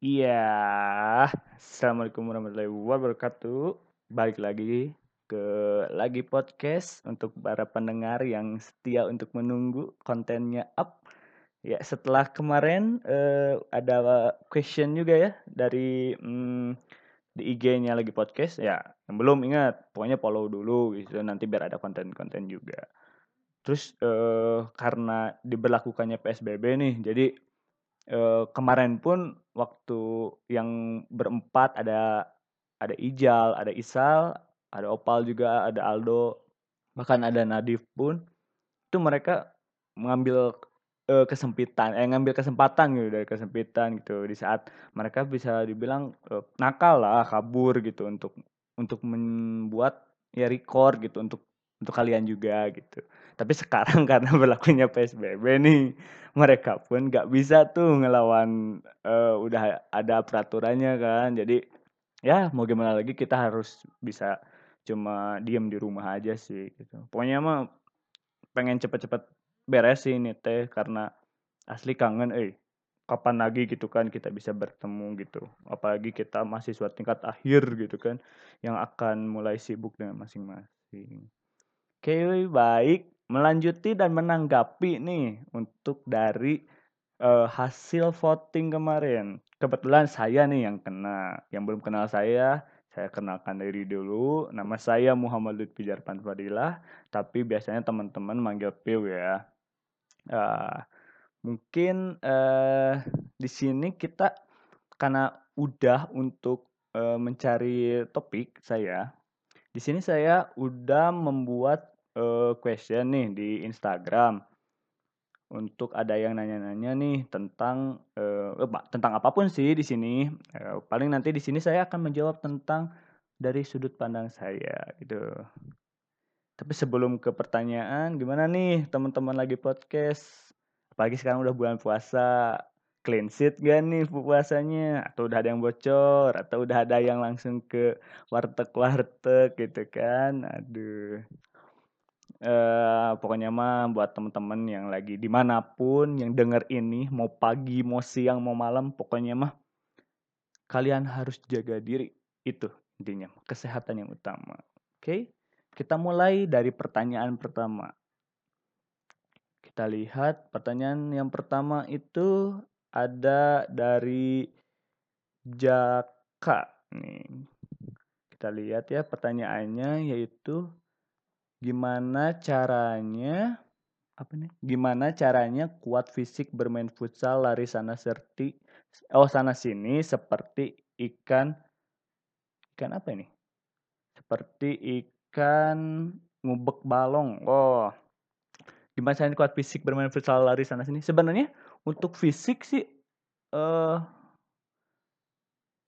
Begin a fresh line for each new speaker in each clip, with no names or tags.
Iya, assalamualaikum warahmatullahi wabarakatuh. Balik lagi ke lagi podcast untuk para pendengar yang setia untuk menunggu kontennya up. Ya setelah kemarin eh, ada question juga ya dari hmm, di IG-nya lagi podcast ya. Yang belum ingat, pokoknya follow dulu gitu nanti biar ada konten-konten juga. Terus eh, karena diberlakukannya PSBB nih, jadi eh, kemarin pun waktu yang berempat ada ada Ijal, ada Isal, ada Opal juga, ada Aldo, bahkan ada Nadif pun. Itu mereka mengambil uh, kesempitan, eh ngambil kesempatan gitu dari kesempitan gitu. Di saat mereka bisa dibilang uh, nakal lah, kabur gitu untuk untuk membuat ya record gitu untuk untuk kalian juga gitu. Tapi sekarang karena berlakunya PSBB nih, mereka pun nggak bisa tuh ngelawan uh, udah ada peraturannya kan. Jadi ya mau gimana lagi kita harus bisa cuma diem di rumah aja sih gitu. Pokoknya mah pengen cepet-cepet beres sih ini teh karena asli kangen eh kapan lagi gitu kan kita bisa bertemu gitu apalagi kita mahasiswa tingkat akhir gitu kan yang akan mulai sibuk dengan masing-masing oke baik melanjuti dan menanggapi nih untuk dari uh, hasil voting kemarin. Kebetulan saya nih yang kena. Yang belum kenal saya, saya kenalkan diri dulu. Nama saya Muhammad Lutfi Jarpan Fadilah, tapi biasanya teman-teman manggil Piu ya. Uh, mungkin uh, di sini kita karena udah untuk uh, mencari topik saya. Di sini saya udah membuat uh, question nih di Instagram untuk ada yang nanya-nanya nih tentang uh, tentang apa pun sih di sini. Uh, paling nanti di sini saya akan menjawab tentang dari sudut pandang saya gitu. Tapi sebelum ke pertanyaan, gimana nih teman-teman lagi podcast? Apalagi sekarang udah bulan puasa, clean sheet gak nih puasanya? Atau udah ada yang bocor? Atau udah ada yang langsung ke warteg-warteg gitu kan? Aduh uh, pokoknya mah buat temen-temen yang lagi di mana pun yang denger ini mau pagi mau siang mau malam pokoknya mah kalian harus jaga diri. Itu intinya kesehatan yang utama. Oke? Okay? kita mulai dari pertanyaan pertama. Kita lihat pertanyaan yang pertama itu ada dari Jaka nih. Kita lihat ya pertanyaannya yaitu gimana caranya apa nih? Gimana caranya kuat fisik bermain futsal lari sana serti oh sana sini seperti ikan ikan apa ini? Seperti ikan ngubek balong. Oh. Gimana caranya kuat fisik bermain futsal lari sana sini? Sebenarnya untuk fisik sih eh uh,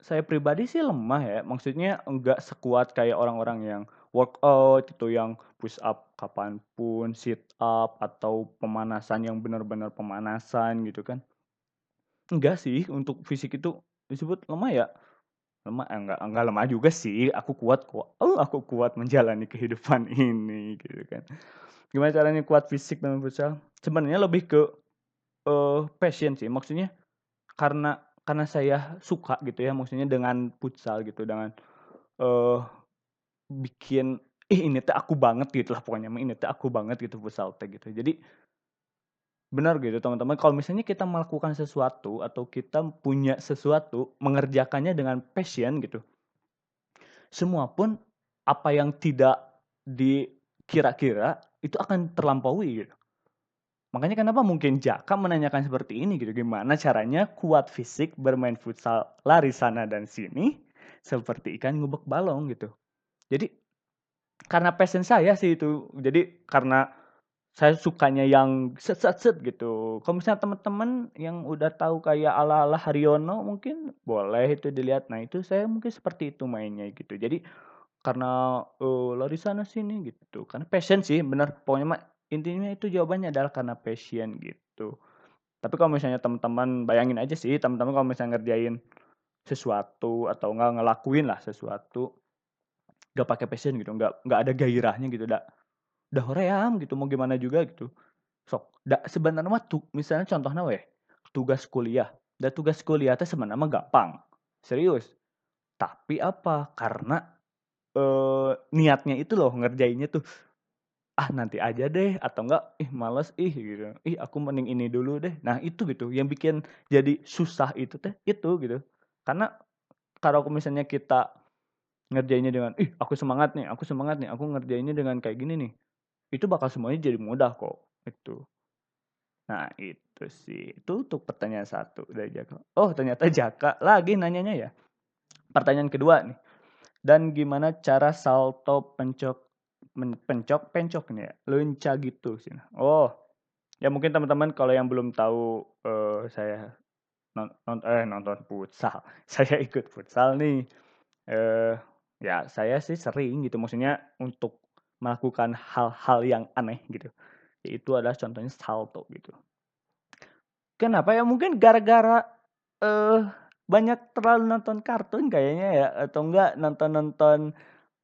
saya pribadi sih lemah ya. Maksudnya enggak sekuat kayak orang-orang yang workout itu yang push up kapan pun, sit up atau pemanasan yang benar-benar pemanasan gitu kan. Enggak sih, untuk fisik itu disebut lemah ya. Lemah eh, enggak enggak lemah juga sih. Aku kuat kok. Oh, aku kuat menjalani kehidupan ini gitu kan. Gimana caranya kuat fisik dan futsal? Sebenarnya lebih ke uh, passion sih. Maksudnya karena karena saya suka gitu ya maksudnya dengan futsal gitu dengan uh, bikin ih ini tuh aku banget gitu lah pokoknya ini tuh aku banget gitu futsal teh gitu. Jadi benar gitu teman-teman. Kalau misalnya kita melakukan sesuatu atau kita punya sesuatu mengerjakannya dengan passion gitu semua pun apa yang tidak dikira-kira itu akan terlampaui gitu. Makanya kenapa mungkin Jaka menanyakan seperti ini gitu gimana caranya kuat fisik bermain futsal lari sana dan sini seperti ikan ngubek balong gitu jadi karena passion saya sih itu. Jadi karena saya sukanya yang set set set gitu. Kalau misalnya teman-teman yang udah tahu kayak ala-ala Haryono mungkin boleh itu dilihat. Nah, itu saya mungkin seperti itu mainnya gitu. Jadi karena uh, lari sana sini gitu. Karena passion sih, benar pokoknya mah intinya itu jawabannya adalah karena passion gitu. Tapi kalau misalnya teman-teman bayangin aja sih, teman-teman kalau misalnya ngerjain sesuatu atau enggak ngelakuin lah sesuatu gak pakai passion gitu nggak nggak ada gairahnya gitu dah dah hoream gitu mau gimana juga gitu. Sok da sebenarnya mah tuh misalnya contohnya weh tugas kuliah. Dan tugas kuliah teh sebenarnya gampang. Serius. Tapi apa? Karena eh niatnya itu loh ngerjainnya tuh ah nanti aja deh atau enggak ih males ih gitu. Ih aku mending ini dulu deh. Nah itu gitu. Yang bikin jadi susah itu teh itu gitu. Karena kalau misalnya kita ngerjainnya dengan ih aku semangat nih aku semangat nih aku ngerjainnya dengan kayak gini nih. Itu bakal semuanya jadi mudah kok itu nah itu sih. Itu untuk pertanyaan satu dari Jaka. Oh ternyata Jaka lagi nanyanya ya. Pertanyaan kedua nih. Dan gimana cara salto pencok pencok pencok nih ya? Lunca gitu sih. Oh ya mungkin teman-teman kalau yang belum tahu uh, saya non, non, eh, nonton futsal saya ikut futsal nih. Eh ya saya sih sering gitu maksudnya untuk melakukan hal-hal yang aneh gitu. Itu adalah contohnya salto gitu. Kenapa ya? Mungkin gara-gara uh, banyak terlalu nonton kartun kayaknya ya atau enggak nonton-nonton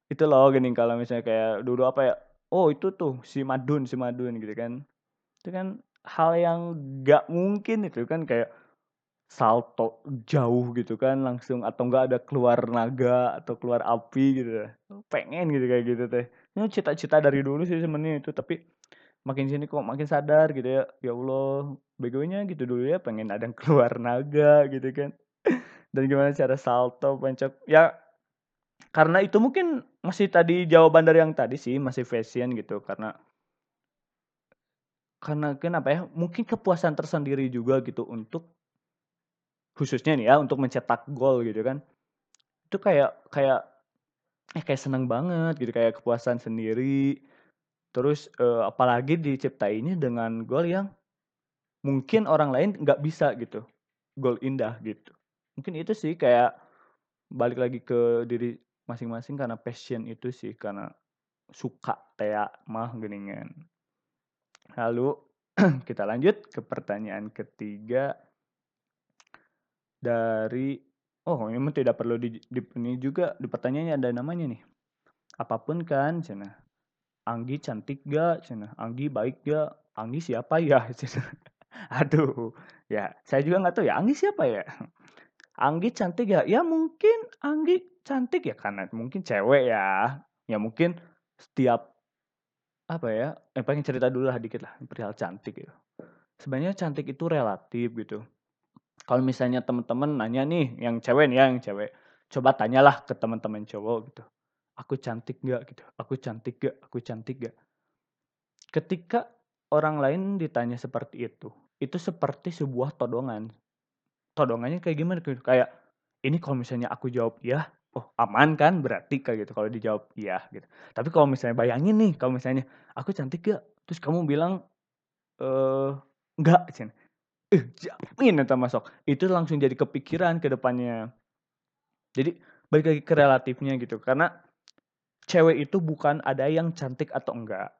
itu loh gini kalau misalnya kayak dulu apa ya oh itu tuh si Madun si Madun gitu kan. Itu kan hal yang gak mungkin itu kan kayak salto jauh gitu kan langsung atau enggak ada keluar naga atau keluar api gitu. Pengen gitu kayak gitu teh. Ini cita-cita dari dulu sih sebenarnya itu tapi makin sini kok makin sadar gitu ya. Ya Allah begonya gitu dulu ya pengen ada yang keluar naga gitu kan. Dan gimana cara salto pencok. Ya karena itu mungkin masih tadi jawaban dari yang tadi sih masih fashion gitu. Karena karena kenapa ya mungkin kepuasan tersendiri juga gitu untuk khususnya nih ya untuk mencetak gol gitu kan. Itu kayak kayak eh kayak seneng banget gitu kayak kepuasan sendiri. Terus eh, apalagi diciptainnya dengan gol yang mungkin orang lain nggak bisa gitu. Gol indah gitu. Mungkin itu sih kayak balik lagi ke diri masing-masing karena passion itu sih karena suka tea mah geningan. Lalu kita lanjut ke pertanyaan ketiga dari oh ini tidak perlu di, di ini juga di pertanyaannya ada namanya nih. Apa pun kan cina. Anggi cantik gak cina? Anggi baik gak? Anggi siapa ya? Cina. Aduh ya saya juga nggak tahu ya Anggi siapa ya? Anggi cantik ya? Ya mungkin Anggi cantik ya karena mungkin cewek ya. Ya mungkin setiap apa ya eh pengen cerita dulu lah dikit lah perihal cantik gitu. Sebenarnya cantik itu relatif gitu kalau misalnya teman-teman nanya nih yang cewek nih ya yang cewek coba tanyalah ke teman-teman cowok gitu. Aku cantik gak gitu. Aku cantik gak aku cantik gak ketika orang lain ditanya seperti itu itu seperti sebuah todongan. Todongannya kayak gimana kayak ini kalau misalnya aku jawab ya oh aman kan? Berarti kayak gitu kalau dijawab iya gitu. Tapi kalau misalnya bayangin nih kalau misalnya aku cantik gak terus kamu bilang eh enggak cina eh jamin itu masuk. Itu langsung jadi kepikiran ke depannya. Jadi balik lagi ke relatifnya gitu. Karena cewek itu bukan ada yang cantik atau enggak.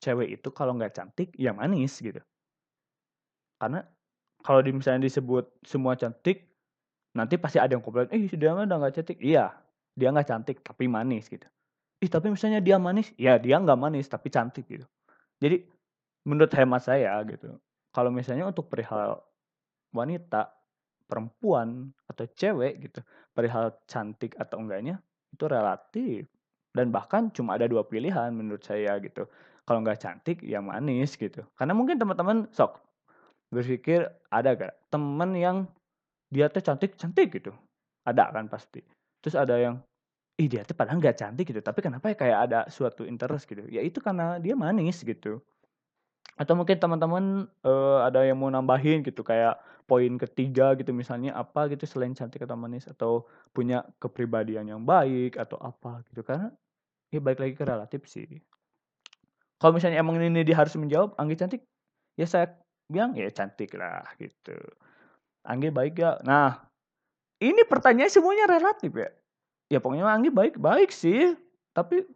Cewek itu kalau nggak cantik ya manis gitu. Karena kalau misalnya disebut semua cantik nanti pasti ada yang komplain, eh dia mah udah gak cantik. Iya, dia nggak cantik tapi manis gitu. Ih tapi misalnya dia manis, ya dia nggak manis tapi cantik gitu. Jadi menurut hemat saya gitu, kalau misalnya untuk perihal wanita, perempuan atau cewek gitu, perihal cantik atau enggaknya itu relatif. Dan bahkan cuma ada dua pilihan menurut saya gitu. Kalau nggak cantik ya manis gitu. Karena mungkin teman-teman sok berpikir ada gak temen yang dia teh cantik cantik gitu. Ada kan pasti. Terus ada yang ih dia tuh padahal nggak cantik gitu. Tapi kenapa ya kayak ada suatu interest gitu? Ya itu karena dia manis gitu atau mungkin teman-teman uh, ada yang mau nambahin gitu kayak poin ketiga gitu misalnya apa gitu selain cantik atau manis atau punya kepribadian yang baik atau apa gitu. Karena ya baik lagi ke relatif sih. Kalau misalnya emang ini dia harus menjawab Anggi cantik? Ya saya bilang ya cantik lah gitu. Anggi baik gak? Nah, ini pertanyaan semuanya relatif ya. Ya pokoknya Anggi baik-baik sih, tapi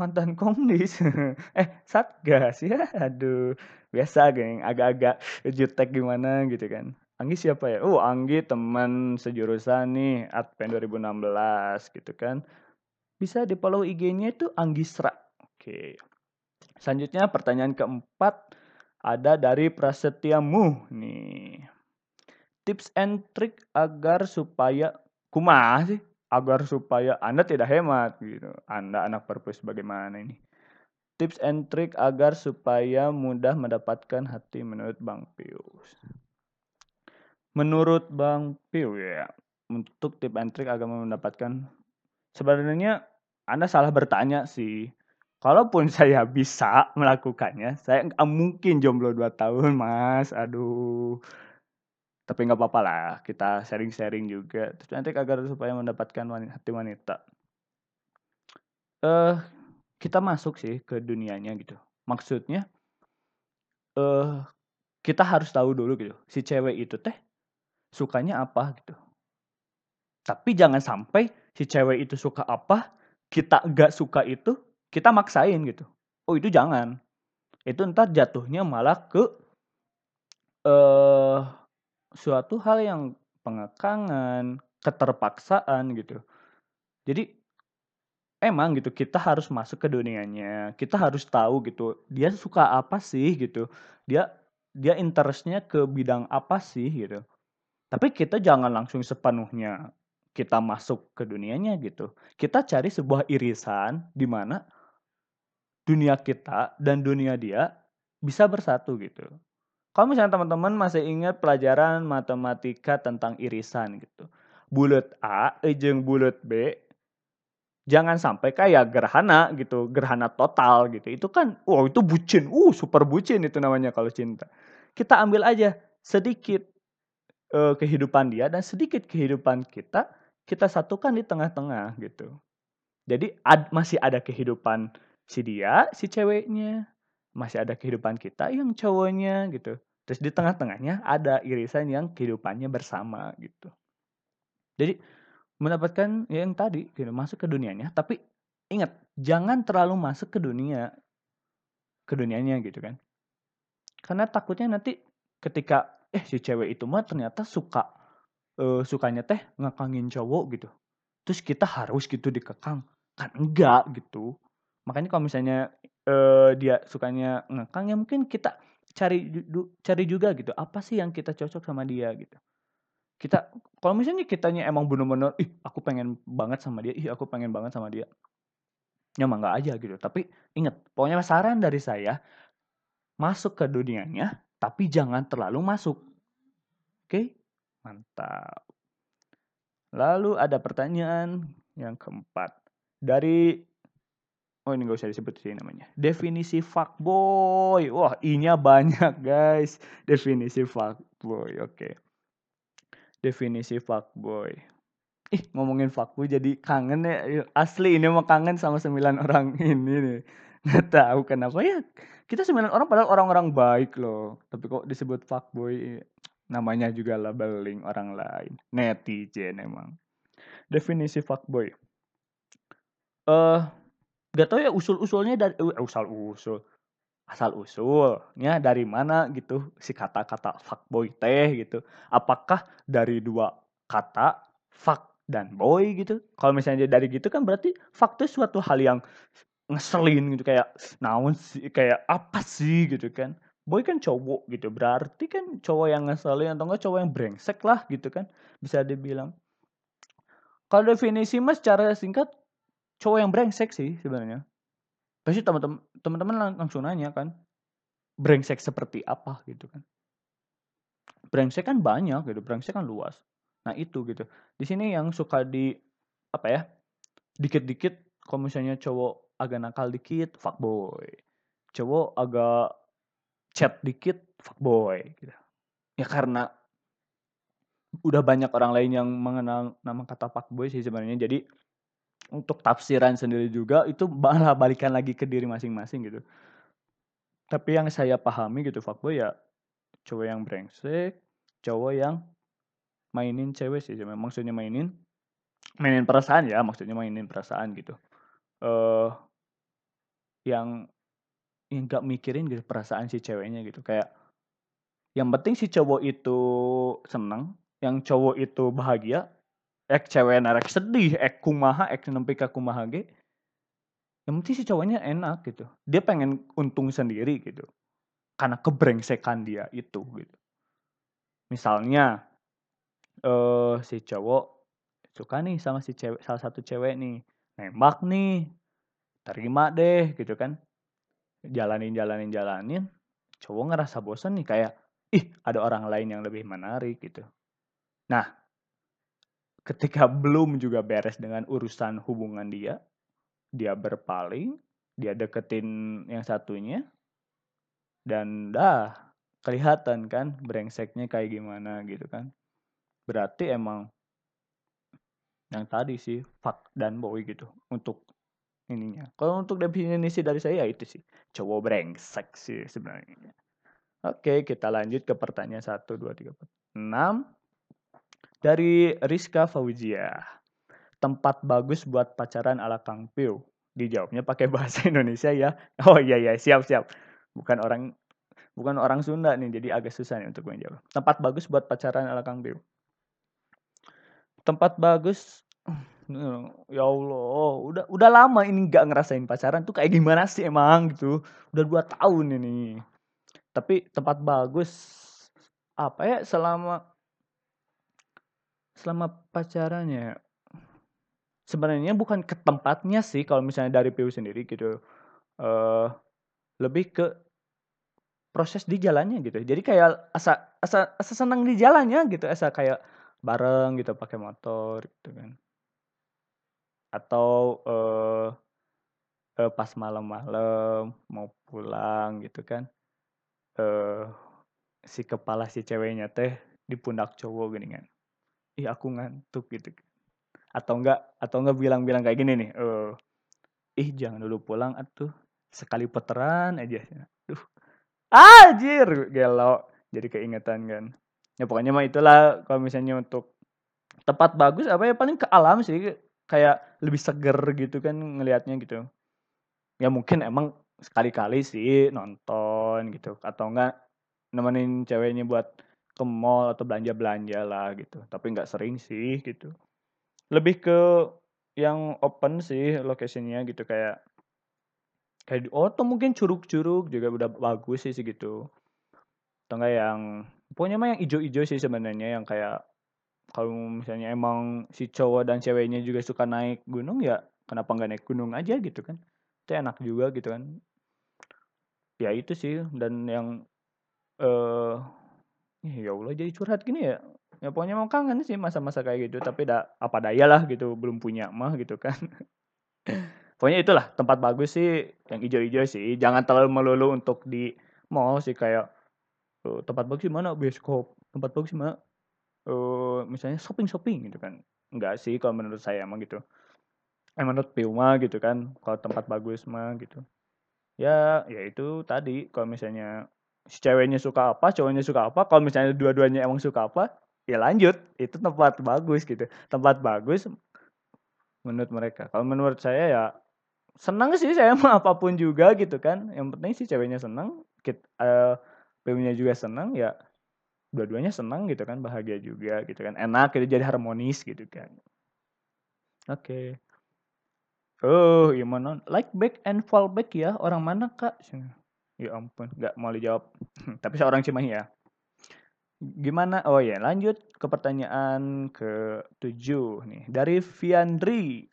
mantan komdis. eh, satgas ya. Aduh, biasa geng, agak-agak jutek gimana gitu kan. Anggi siapa ya? Oh, Anggi teman sejurusan nih, Advent 2016 gitu kan. Bisa di follow IG-nya itu Anggisra. Oke. Selanjutnya pertanyaan keempat ada dari Prasetyamu nih. tips and trick agar supaya kumaha sih agar supaya Anda tidak hemat gitu. Anda anak perpus bagaimana ini? Tips and trick agar supaya mudah mendapatkan hati menurut Bang Pius. Menurut Bang Pius ya, untuk tips and trick agar mendapatkan sebenarnya Anda salah bertanya sih. Kalaupun saya bisa melakukannya, saya nggak mungkin jomblo 2 tahun, Mas. Aduh. Tapi nggak apa-apa lah, kita sharing-sharing juga. Terus nanti agar supaya mendapatkan wanita, hati wanita. Eh, kita masuk sih ke dunianya gitu. Maksudnya eh kita harus tahu dulu gitu, si cewek itu teh sukanya apa gitu. Tapi jangan sampai si cewek itu suka apa, kita nggak suka itu, kita maksain gitu. Oh itu jangan. Itu ntar jatuhnya malah ke eh suatu hal yang pengekangan, keterpaksaan gitu. Jadi emang gitu kita harus masuk ke dunianya. Kita harus tahu gitu dia suka apa sih gitu. Dia dia interestnya ke bidang apa sih gitu. Tapi kita jangan langsung sepenuhnya kita masuk ke dunianya gitu. Kita cari sebuah irisan di mana dunia kita dan dunia dia bisa bersatu gitu. Kalau misalnya teman-teman masih ingat pelajaran matematika tentang irisan gitu. Bulat A ejeng bulat B jangan sampai kayak gerhana gitu, gerhana total gitu. Itu kan wow itu bucin. Uh super bucin itu namanya kalau cinta. Kita ambil aja sedikit uh, kehidupan dia dan sedikit kehidupan kita kita satukan di tengah-tengah gitu. Jadi ad, masih ada kehidupan si dia, si ceweknya, masih ada kehidupan kita yang cowoknya gitu. Terus di tengah-tengahnya ada irisan yang kehidupannya bersama gitu. Jadi mendapatkan yang tadi gitu, masuk ke dunianya, tapi ingat jangan terlalu masuk ke dunia ke dunianya gitu kan. Karena takutnya nanti ketika eh si cewek itu mah ternyata suka uh, sukanya teh ngekangin cowok gitu. Terus kita harus gitu dikekang. Kan enggak gitu. Makanya kalau misalnya uh, dia sukanya ngekang ya mungkin kita cari cari juga gitu. Apa sih yang kita cocok sama dia gitu? Kita kalau misalnya kitanya emang bener-bener ih aku pengen banget sama dia ih aku pengen banget sama dia. Ya nggak aja gitu. Tapi ingat pokoknya saran dari saya masuk ke dunianya tapi jangan terlalu masuk. Oke? Mantap. Lalu ada pertanyaan yang keempat. Dari Oh ini gak usah disebut sih namanya. Definisi fuckboy. Wah inya banyak guys. Definisi fuckboy. Oke. Okay. Definisi fuckboy. Ih ngomongin fuckboy jadi kangen ya. Asli ini mau kangen sama sembilan orang ini nih. Nggak tahu kenapa ya. Kita sembilan orang padahal orang-orang baik loh. Tapi kok disebut fuckboy. Namanya juga labeling orang lain. Netizen emang. Definisi fuckboy. Eh uh, Gak tau ya usul-usulnya dari usul-usul asal usulnya dari mana gitu si kata-kata fuckboy teh gitu. Apakah dari dua kata fuck dan boy gitu? Kalau misalnya dari gitu kan berarti fuck itu suatu hal yang ngeselin gitu kayak naon sih kayak apa sih gitu kan. Boy kan cowok gitu berarti kan cowok yang ngeselin atau enggak cowok yang brengsek lah gitu kan bisa dibilang. Kalau definisi mas secara singkat cowok yang brengsek sih sebenarnya. Pasti teman-teman teman-teman langsung nanya kan, brengsek seperti apa gitu kan. Brengsek kan banyak gitu, brengsek kan luas. Nah itu gitu. Di sini yang suka di apa ya? Dikit-dikit kalau misalnya cowok agak nakal dikit, fuckboy. Cowok agak chat dikit, fuckboy gitu. Ya karena udah banyak orang lain yang mengenal nama kata fuckboy sih sebenarnya. Jadi untuk tafsiran sendiri juga itu malah balikan lagi ke diri masing-masing gitu. Tapi yang saya pahami gitu fuckboy ya cowok yang brengsek, cowok yang mainin cewek sih, maksudnya mainin mainin perasaan ya, maksudnya mainin perasaan gitu. Eh uh, yang yang mikirin gitu perasaan si ceweknya gitu kayak yang penting si cowok itu seneng, yang cowok itu bahagia, ek cewek narek sedih ek kumaha ek nempi ke kumaha ge. Yang penting si cowoknya enak gitu. Dia pengen untung sendiri gitu. Karena kebrengsekan dia itu gitu. Misalnya eh si cowok suka nih sama si cewek salah satu cewek nih. Nembak nih. Terima deh gitu kan. Jalanin jalanin jalanin. Cowok ngerasa bosan nih kayak ih ada orang lain yang lebih menarik gitu. Nah ketika belum juga beres dengan urusan hubungan dia dia berpaling dia deketin yang satunya dan dah kelihatan kan brengseknya kayak gimana gitu kan. Berarti emang yang tadi sih fuck dan boy gitu untuk ininya. Kalau untuk definisi dari saya ya itu sih cowok brengsek sih sebenarnya. Oke kita lanjut ke pertanyaan satu dua tiga empat enam dari Rizka Fauzia tempat bagus buat pacaran ala Kang Piu dijawabnya pakai bahasa Indonesia ya. Oh iya iya siap siap. Bukan orang bukan orang Sunda nih jadi agak susah nih untuk menjawab. Tempat bagus buat pacaran ala Kang Piu tempat bagus ya Allah udah udah lama ini nggak ngerasain pacaran. Tuh kayak gimana sih emang gitu? Udah dua tahun ini. Tapi tempat bagus apa ya selama selama pacarannya sebenarnya bukan ke tempatnya sih kalau misalnya dari PU sendiri gitu uh, lebih ke proses di jalannya gitu. Jadi kayak asa asa asa senang di jalannya gitu asa kayak bareng gitu pakai motor gitu kan. Atau uh, uh, pas malam-malam mau pulang gitu kan uh, si kepala si ceweknya teh di pundak cowok gini kan ih aku ngantuk gitu. Atau enggak atau enggak bilang-bilang kayak gini nih uh, ih jangan dulu pulang atuh sekali peteran aja. Duh anjir gelo. Jadi keingetan kan. Ya pokoknya mah itulah kalau misalnya untuk tempat bagus apa ya paling ke alam sih kayak lebih seger gitu kan ngelihatnya gitu. Ya mungkin emang sekali-kali sih nonton gitu. Atau enggak nemenin ceweknya buat ke mall atau belanja-belanja lah gitu. Tapi nggak sering sih gitu. Lebih ke yang open sih lokasinya gitu. Kayak kayak oh tuh mungkin curug-curug juga udah bagus sih gitu atau enggak yang pokoknya mah yang ijo-ijo sih sebenarnya yang kayak kalau misalnya emang si cowok dan ceweknya juga suka naik gunung ya kenapa nggak naik gunung aja gitu kan. Itu enak juga gitu kan. Ya itu sih dan yang eh uh, ya Allah jadi curhat gini ya? Ya pokoknya mau kangen sih masa-masa kayak gitu tapi da, apa daya lah gitu belum punya mah gitu kan. Pokoknya itulah tempat bagus sih yang hijau-hijau sih. Jangan terlalu melulu untuk di mall sih kayak uh, tempat bagus mana? Bioskop. Tempat bagus mana? Uh, misalnya shopping shopping gitu kan. Enggak sih kalau menurut saya emang gitu. Eh menurut Puma gitu kan kalau tempat bagus mah gitu. Ya ya itu tadi kalau misalnya si ceweknya suka apa cowoknya suka apa kalau misalnya dua-duanya emang suka apa ya lanjut. Itu tempat bagus gitu. Tempat bagus menurut mereka. Kalau menurut saya ya senang sih saya mah apa pun juga gitu kan. Yang penting sih ceweknya senang kita uh, nya juga senang ya dua-duanya senang gitu kan bahagia juga gitu kan. Enak gitu jadi harmonis gitu kan. Oke. Okay. oh gimana like back and fall back ya. Orang mana kak ya ampun nggak mau dijawab tapi seorang Cimahi ya gimana oh ya lanjut ke pertanyaan ke tujuh nih dari Viandri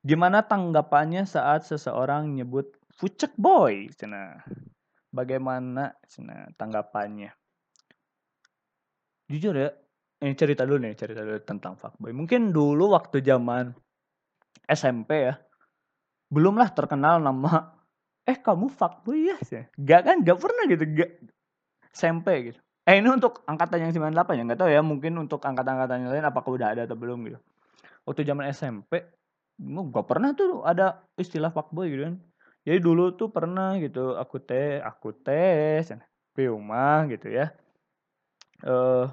Gimana tanggapannya saat seseorang nyebut fucek boy? Cina. Bagaimana cina tanggapannya? Jujur ya, ini cerita dulu nih, cerita dulu tentang fuckboy. Mungkin dulu waktu zaman SMP ya, belumlah terkenal nama eh kamu fuckboy ya gak kan gak pernah gitu gak SMP gitu. Eh ini untuk angkatan yang 98 ya? Nggak tahu ya mungkin untuk angkatan-angkatan yang lain apakah udah ada atau belum gitu. Waktu zaman SMP gak pernah tuh ada istilah fuckboy gitu kan. Jadi dulu tuh pernah gitu aku teh aku teh Piuma gitu ya. Eh uh,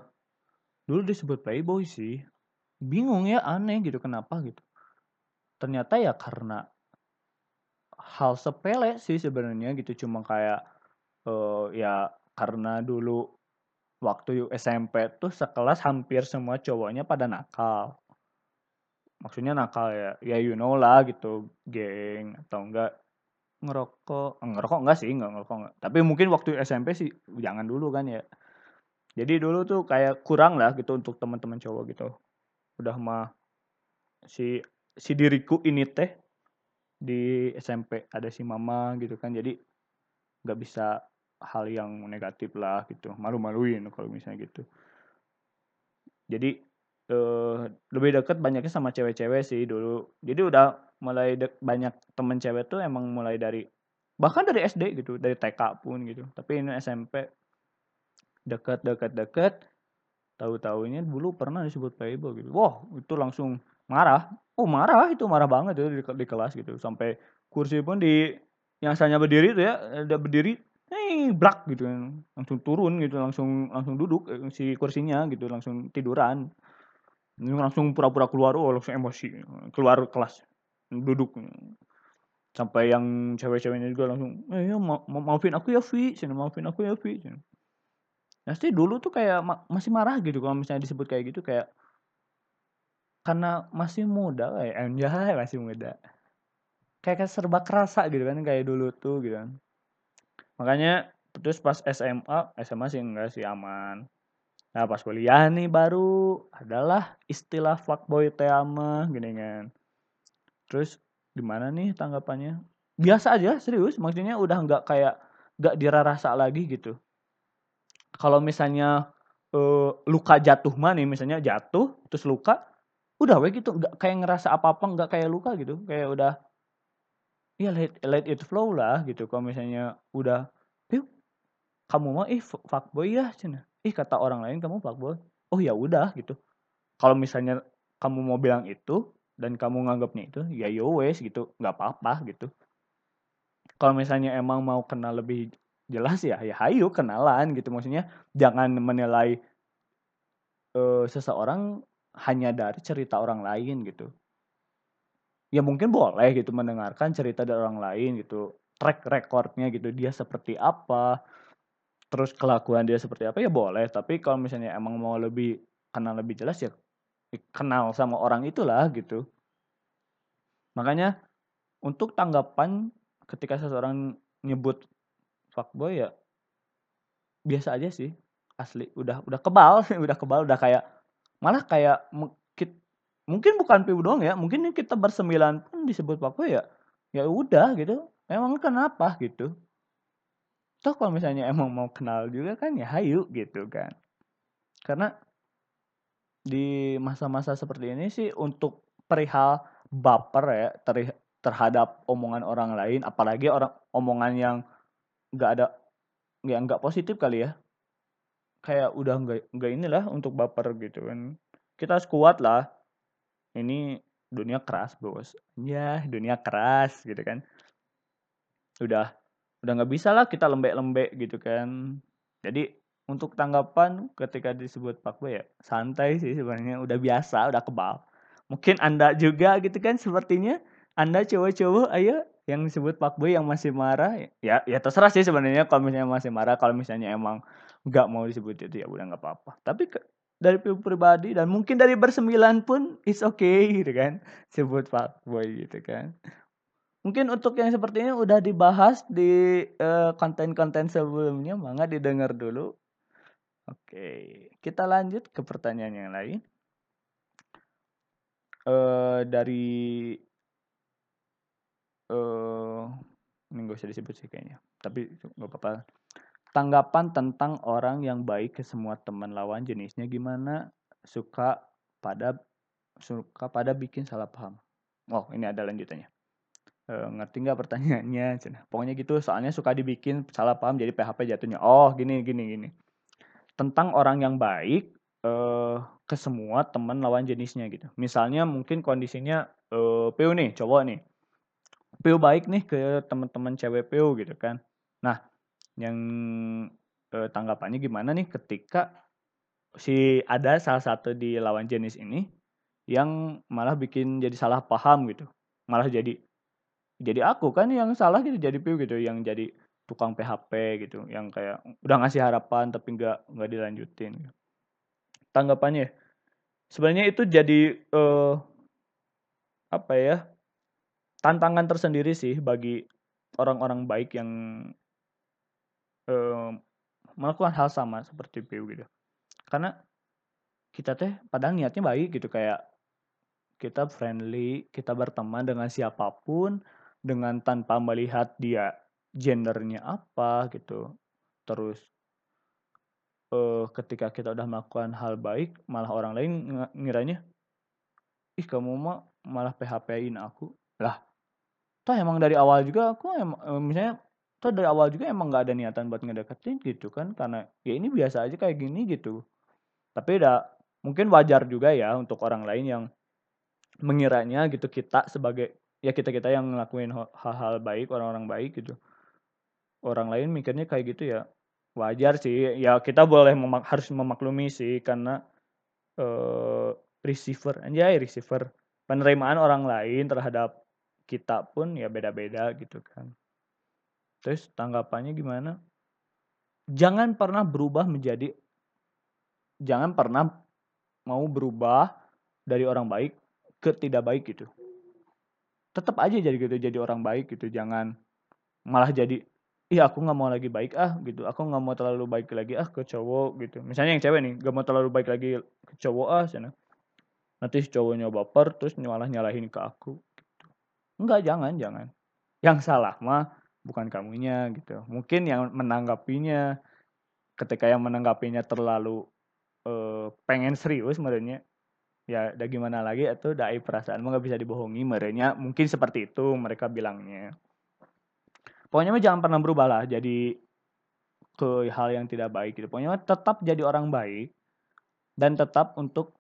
dulu disebut playboy sih. Bingung ya aneh gitu kenapa gitu. Ternyata ya karena hal sepele sih sebenarnya gitu. Cuma kayak uh, ya karena dulu waktu SMP tuh sekelas hampir semua cowoknya pada nakal. Maksudnya nakal ya ya you know lah gitu geng atau enggak. Ngerokok. Eh, ngerokok enggak sih enggak ngerokok enggak. Tapi mungkin waktu SMP sih jangan dulu kan ya. Jadi dulu tuh kayak kurang lah gitu untuk teman-teman cowok gitu. Udah mah si si diriku ini teh di SMP ada si mama gitu kan jadi nggak bisa hal yang negatif lah gitu malu-maluin kalau misalnya gitu. Jadi eh, lebih deket banyaknya sama cewek-cewek sih dulu. Jadi udah mulai banyak temen cewek tuh emang mulai dari bahkan dari SD gitu dari TK pun gitu. Tapi ini SMP deket deket deket tahu tahunya dulu pernah disebut playboy gitu. Wah itu langsung marah. Oh marah. Itu marah banget itu di, di kelas gitu. Sampai kursi pun di yang asalnya berdiri tuh ya ada berdiri eh blak gitu. Langsung turun gitu langsung langsung duduk eh, si kursinya gitu langsung tiduran. Langsung pura-pura keluar oh langsung emosi. Keluar kelas duduk. Sampai yang cewek-ceweknya juga langsung eh ya, ma ma maafin aku ya Vi sini maafin aku ya Vi nah sih dulu tuh kayak ma masih marah gitu kalau misalnya disebut kayak gitu kayak karena masih muda kayak anjay masih muda. Kayak, serba kerasa gitu kan kayak dulu tuh gitu kan. Makanya terus pas SMA SMA sih enggak sih aman. Nah pas kuliah nih baru adalah istilah fuckboy teama gini kan. Terus gimana nih tanggapannya? Biasa aja serius. Maksudnya udah nggak kayak nggak dirasa lagi gitu. Kalau misalnya uh, luka jatuh mah nih misalnya jatuh terus luka udah we gitu. Nggak kayak ngerasa apa apa nggak kayak luka gitu. Kayak udah ya let, let it flow lah gitu. Kalau misalnya udah yuk kamu mau ih fuckboy ya cina. Ih kata orang lain kamu fuckboy. Oh ya udah gitu. Kalau misalnya kamu mau bilang itu dan kamu nganggapnya itu ya yo wes gitu. Nggak apa-apa gitu. Kalau misalnya emang mau kenal lebih jelas ya ya hayu kenalan gitu. Maksudnya jangan menilai uh, seseorang hanya dari cerita orang lain gitu. Ya mungkin boleh gitu mendengarkan cerita dari orang lain gitu track recordnya gitu dia seperti apa terus kelakuan dia seperti apa ya boleh. Tapi kalau misalnya emang mau lebih kenal lebih jelas ya kenal sama orang itulah gitu. Makanya untuk tanggapan ketika seseorang nyebut fuckboy ya biasa aja sih asli. Udah udah kebal udah kebal udah kayak malah kayak mungkin bukan piu doang ya mungkin kita bersembilan pun disebut fuckboy ya ya udah gitu. Emang kenapa gitu? Toh kalau misalnya emang mau kenal juga kan ya hayu gitu kan. Karena di masa-masa seperti ini sih untuk perihal baper ya ter terhadap omongan orang lain apalagi orang omongan yang nggak ada yang nggak positif kali ya kayak udah nggak nggak inilah untuk baper gitu kan. Kita harus kuat lah. Ini dunia keras bos. Ya dunia keras gitu kan. Udah udah nggak bisa lah kita lembek-lembek gitu kan. Jadi untuk tanggapan ketika disebut fuckboy ya santai sih sebenarnya. Udah biasa udah kebal. Mungkin anda juga gitu kan sepertinya. Anda cowok-cowok ayo. Yang disebut fuckboy yang masih marah ya ya terserah sih sebenarnya kalau misalnya masih marah. Kalau misalnya emang nggak mau disebut itu ya udah nggak apa-apa. Tapi ke, dari pribadi dan mungkin dari bersembilan pun it's okay gitu kan. Sebut fuckboy gitu kan. Mungkin untuk yang seperti ini udah dibahas di eh, konten-konten uh, sebelumnya mangga didengar dulu. Oke, kita lanjut ke pertanyaan yang lain. Uh, dari uh, ini gak usah disebut sih kayaknya, tapi nggak apa-apa. Tanggapan tentang orang yang baik ke semua teman lawan jenisnya gimana? Suka pada suka pada bikin salah paham. Oh, ini ada lanjutannya. Uh, ngerti nggak pertanyaannya? Pokoknya gitu, soalnya suka dibikin salah paham jadi PHP jatuhnya. Oh, gini gini gini tentang orang yang baik uh, ke semua teman lawan jenisnya gitu. Misalnya mungkin kondisinya uh, PU nih, cowok nih. PU baik nih ke teman-teman cewek PU gitu kan. Nah, yang uh, tanggapannya gimana nih ketika si ada salah satu di lawan jenis ini yang malah bikin jadi salah paham gitu. Malah jadi jadi aku kan yang salah gitu jadi PU gitu yang jadi tukang PHP gitu yang kayak udah ngasih harapan tapi nggak nggak dilanjutin tanggapannya sebenarnya itu jadi uh, apa ya tantangan tersendiri sih bagi orang-orang baik yang uh, melakukan hal sama seperti PU gitu. Karena kita teh padahal niatnya baik gitu kayak kita friendly kita berteman dengan siapa pun dengan tanpa melihat dia gendernya apa gitu. Terus uh, ketika kita udah melakukan hal baik malah orang lain ngiranya ih kamu mah malah PHP-in aku. Lah toh emang dari awal juga aku emang misalnya toh dari awal juga emang nggak ada niatan buat ngedeketin gitu kan karena ya ini biasa aja kayak gini gitu. Tapi udah mungkin wajar juga ya untuk orang lain yang mengiranya gitu kita sebagai ya kita kita yang ngelakuin hal-hal baik orang-orang baik gitu. Orang lain mikirnya kayak gitu ya wajar sih. Ya kita boleh memak harus memaklumi sih karena uh, receiver anjay receiver penerimaan orang lain terhadap kita pun ya beda-beda gitu kan Terus tanggapannya gimana? Jangan pernah berubah menjadi jangan pernah mau berubah dari orang baik ke tidak baik gitu. Tetap aja jadi gitu jadi orang baik gitu. Jangan malah jadi iya aku nggak mau lagi baik ah gitu aku nggak mau terlalu baik lagi ah ke cowok gitu misalnya yang cewek nih gak mau terlalu baik lagi ke cowok ah sana nanti cowoknya baper terus malah nyalahin ke aku gitu. enggak jangan jangan yang salah mah bukan kamunya gitu. Mungkin yang menanggapinya ketika yang menanggapinya terlalu uh, pengen serius merenya ya udah gimana lagi itu dai perasaan nggak bisa dibohongi merenya. Mungkin seperti itu mereka bilangnya. Pokoknya mah jangan pernah berubah lah jadi ke hal yang tidak baik gitu. Pokoknya mah tetap jadi orang baik dan tetap untuk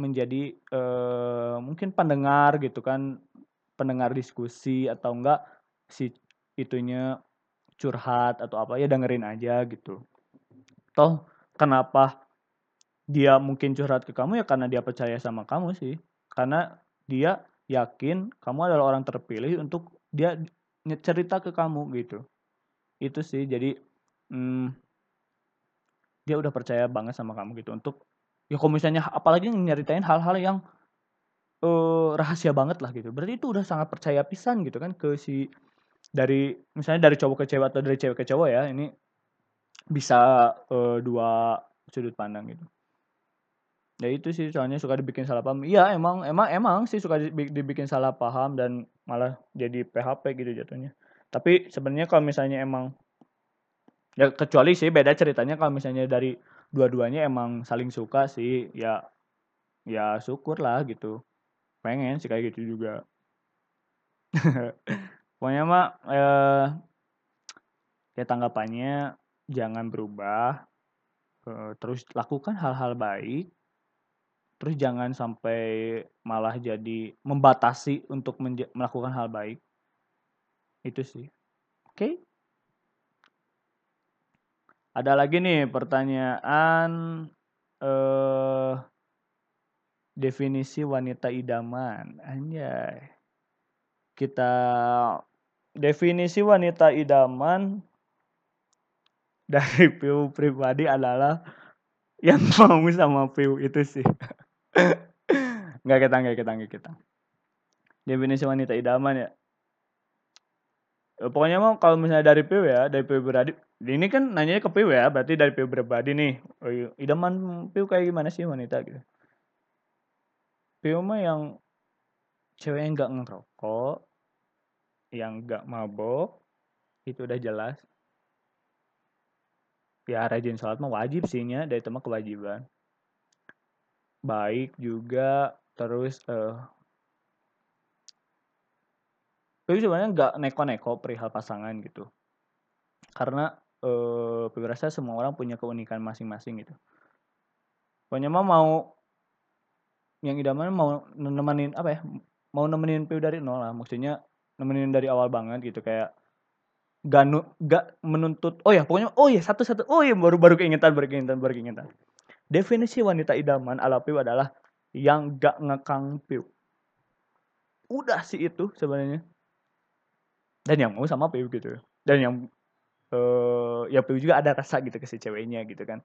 menjadi uh, mungkin pendengar gitu kan. Pendengar diskusi atau enggak si itunya curhat atau apa ya dengerin aja gitu. Toh kenapa dia mungkin curhat ke kamu? Ya karena dia percaya sama kamu sih. Karena dia yakin kamu adalah orang terpilih untuk dia cerita ke kamu gitu. Itu sih. Jadi hmm, dia udah percaya banget sama kamu gitu untuk ya kalau misalnya apalagi nyeritain hal-hal yang uh, rahasia banget lah gitu. Berarti itu udah sangat percaya pisan gitu kan ke si dari misalnya dari cowok ke cewek atau dari cewek ke cowok ya ini bisa uh, dua sudut pandang gitu. Ya itu sih soalnya suka dibikin salah paham. Iya emang emang emang sih suka dibikin salah paham dan malah jadi PHP gitu jatuhnya. Tapi sebenarnya kalau misalnya emang ya kecuali sih beda ceritanya kalau misalnya dari dua-duanya emang saling suka sih ya ya syukur lah gitu. Pengen sih kayak gitu juga Pokoknya mah eh, ya tanggapannya jangan berubah, eh, terus lakukan hal-hal baik, terus jangan sampai malah jadi membatasi untuk melakukan hal baik. Itu sih. Oke. Okay? Ada lagi nih pertanyaan eh definisi wanita idaman. Anjay. Kita definisi wanita idaman dari Piu pribadi adalah yang mau sama Piu itu sih. nggak kita, nggak kita, nggak kita. Definisi wanita idaman ya. Pokoknya mau kalau misalnya dari Piu ya, dari Piu pribadi. Ini kan nanyanya ke Piu ya, berarti dari Piu pribadi nih. Oh, iya, idaman Piu kayak gimana sih wanita gitu. Piu mah yang cewek yang nggak ngerokok, yang gak mabok itu udah jelas. Ya rajin sholat mah wajib sihnya dari teman kewajiban. Baik juga terus uh, tapi sebenarnya nggak neko-neko perihal pasangan gitu. Karena eh uh, semua orang punya keunikan masing-masing gitu. Pokoknya mah mau yang idaman mau nemenin apa ya mau nemenin Piu dari nol lah. Maksudnya nemenin dari awal banget gitu kayak gak, gak menuntut oh ya pokoknya oh ya satu satu oh ya baru baru keingetan baru keingetan baru keingetan. Definisi wanita idaman ala piu adalah yang gak ngekang piu. Udah sih itu sebenarnya. Dan yang mau sama piu gitu. Dan yang uh, ya piu juga ada rasa gitu ke si ceweknya gitu kan.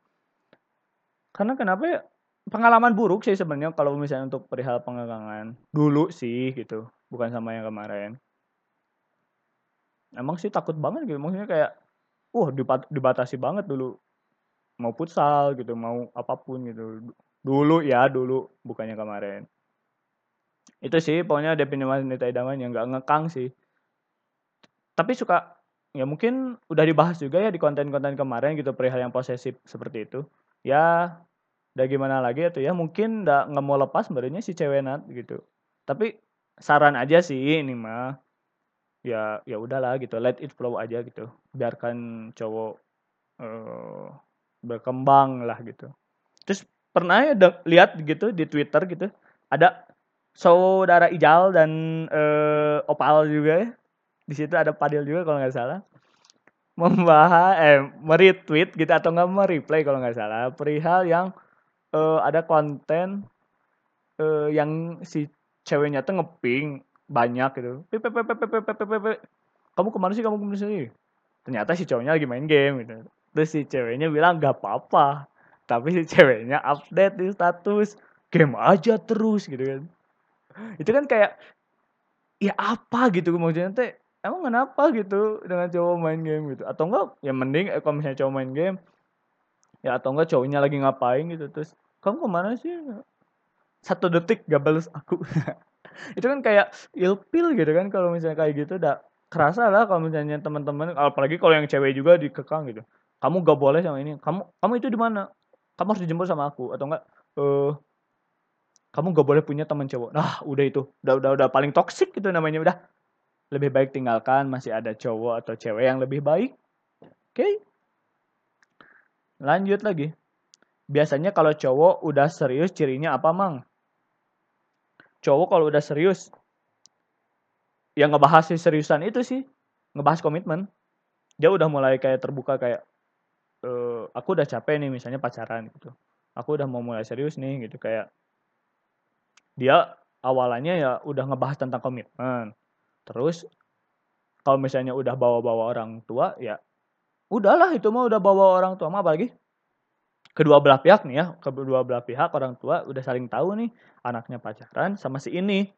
Karena kenapa ya pengalaman buruk sih sebenarnya kalau misalnya untuk perihal pengekangan. Dulu sih gitu bukan sama yang kemarin emang sih takut banget gitu. Maksudnya kayak wah dibatasi banget dulu. Mau futsal gitu mau apa pun gitu. Dulu ya dulu bukannya kemarin. Itu sih pokoknya definisi wanita idaman yang nggak ngekang sih. Tapi suka ya mungkin udah dibahas juga ya di konten-konten kemarin gitu perihal yang posesif seperti itu. Ya udah gimana lagi itu ya mungkin nggak nggak mau lepas sebenarnya si cewek nat gitu. Tapi saran aja sih ini mah ya ya udahlah gitu let it flow aja gitu. Biarkan cowok uh, berkembang lah gitu. Terus pernah ya lihat gitu di twitter gitu ada saudara Ijal dan uh, Opal juga ya. Di situ ada Padil juga kalau nggak salah. Membahas eh meretweet gitu atau nggak mereply kalau nggak salah perihal yang uh, ada konten uh, yang si ceweknya tuh ngeping banyak gitu. Kamu ke mana sih? Kamu ke mana sih? Ternyata si cowoknya lagi main game gitu. Terus si ceweknya bilang gak apa-apa. Tapi si ceweknya update di status game aja terus gitu kan. Itu kan kayak ya apa gitu? Maksudnya teh emang kenapa gitu dengan cowok main game gitu? Atau enggak ya mending eh, kalau misalnya cowok main game ya atau enggak cowoknya lagi ngapain gitu. Terus kamu ke mana sih? Satu detik gak balas aku itu kan kayak ilpil gitu kan kalau misalnya kayak gitu udah kerasa lah kalau misalnya teman-teman apalagi kalau yang cewek juga dikekang gitu kamu gak boleh sama ini kamu kamu itu di mana kamu harus dijemput sama aku atau enggak eh uh, kamu gak boleh punya teman cowok nah udah itu udah udah udah paling toksik gitu namanya udah lebih baik tinggalkan masih ada cowok atau cewek yang lebih baik. Oke. Okay. Lanjut lagi. Biasanya kalau cowok udah serius cirinya apa, Mang? Cowok kalau udah serius yang ngebahas si seriusan itu sih, ngebahas komitmen. Dia udah mulai kayak terbuka kayak e, aku udah capek nih misalnya pacaran gitu. Aku udah mau mulai serius nih gitu kayak dia awalannya ya udah ngebahas tentang komitmen Terus kalau misalnya udah bawa-bawa orang tua ya udahlah itu mah udah bawa orang tua mah apalagi kedua belah pihak nih ya kedua belah pihak orang tua udah saling tahu nih anaknya pacaran sama si ini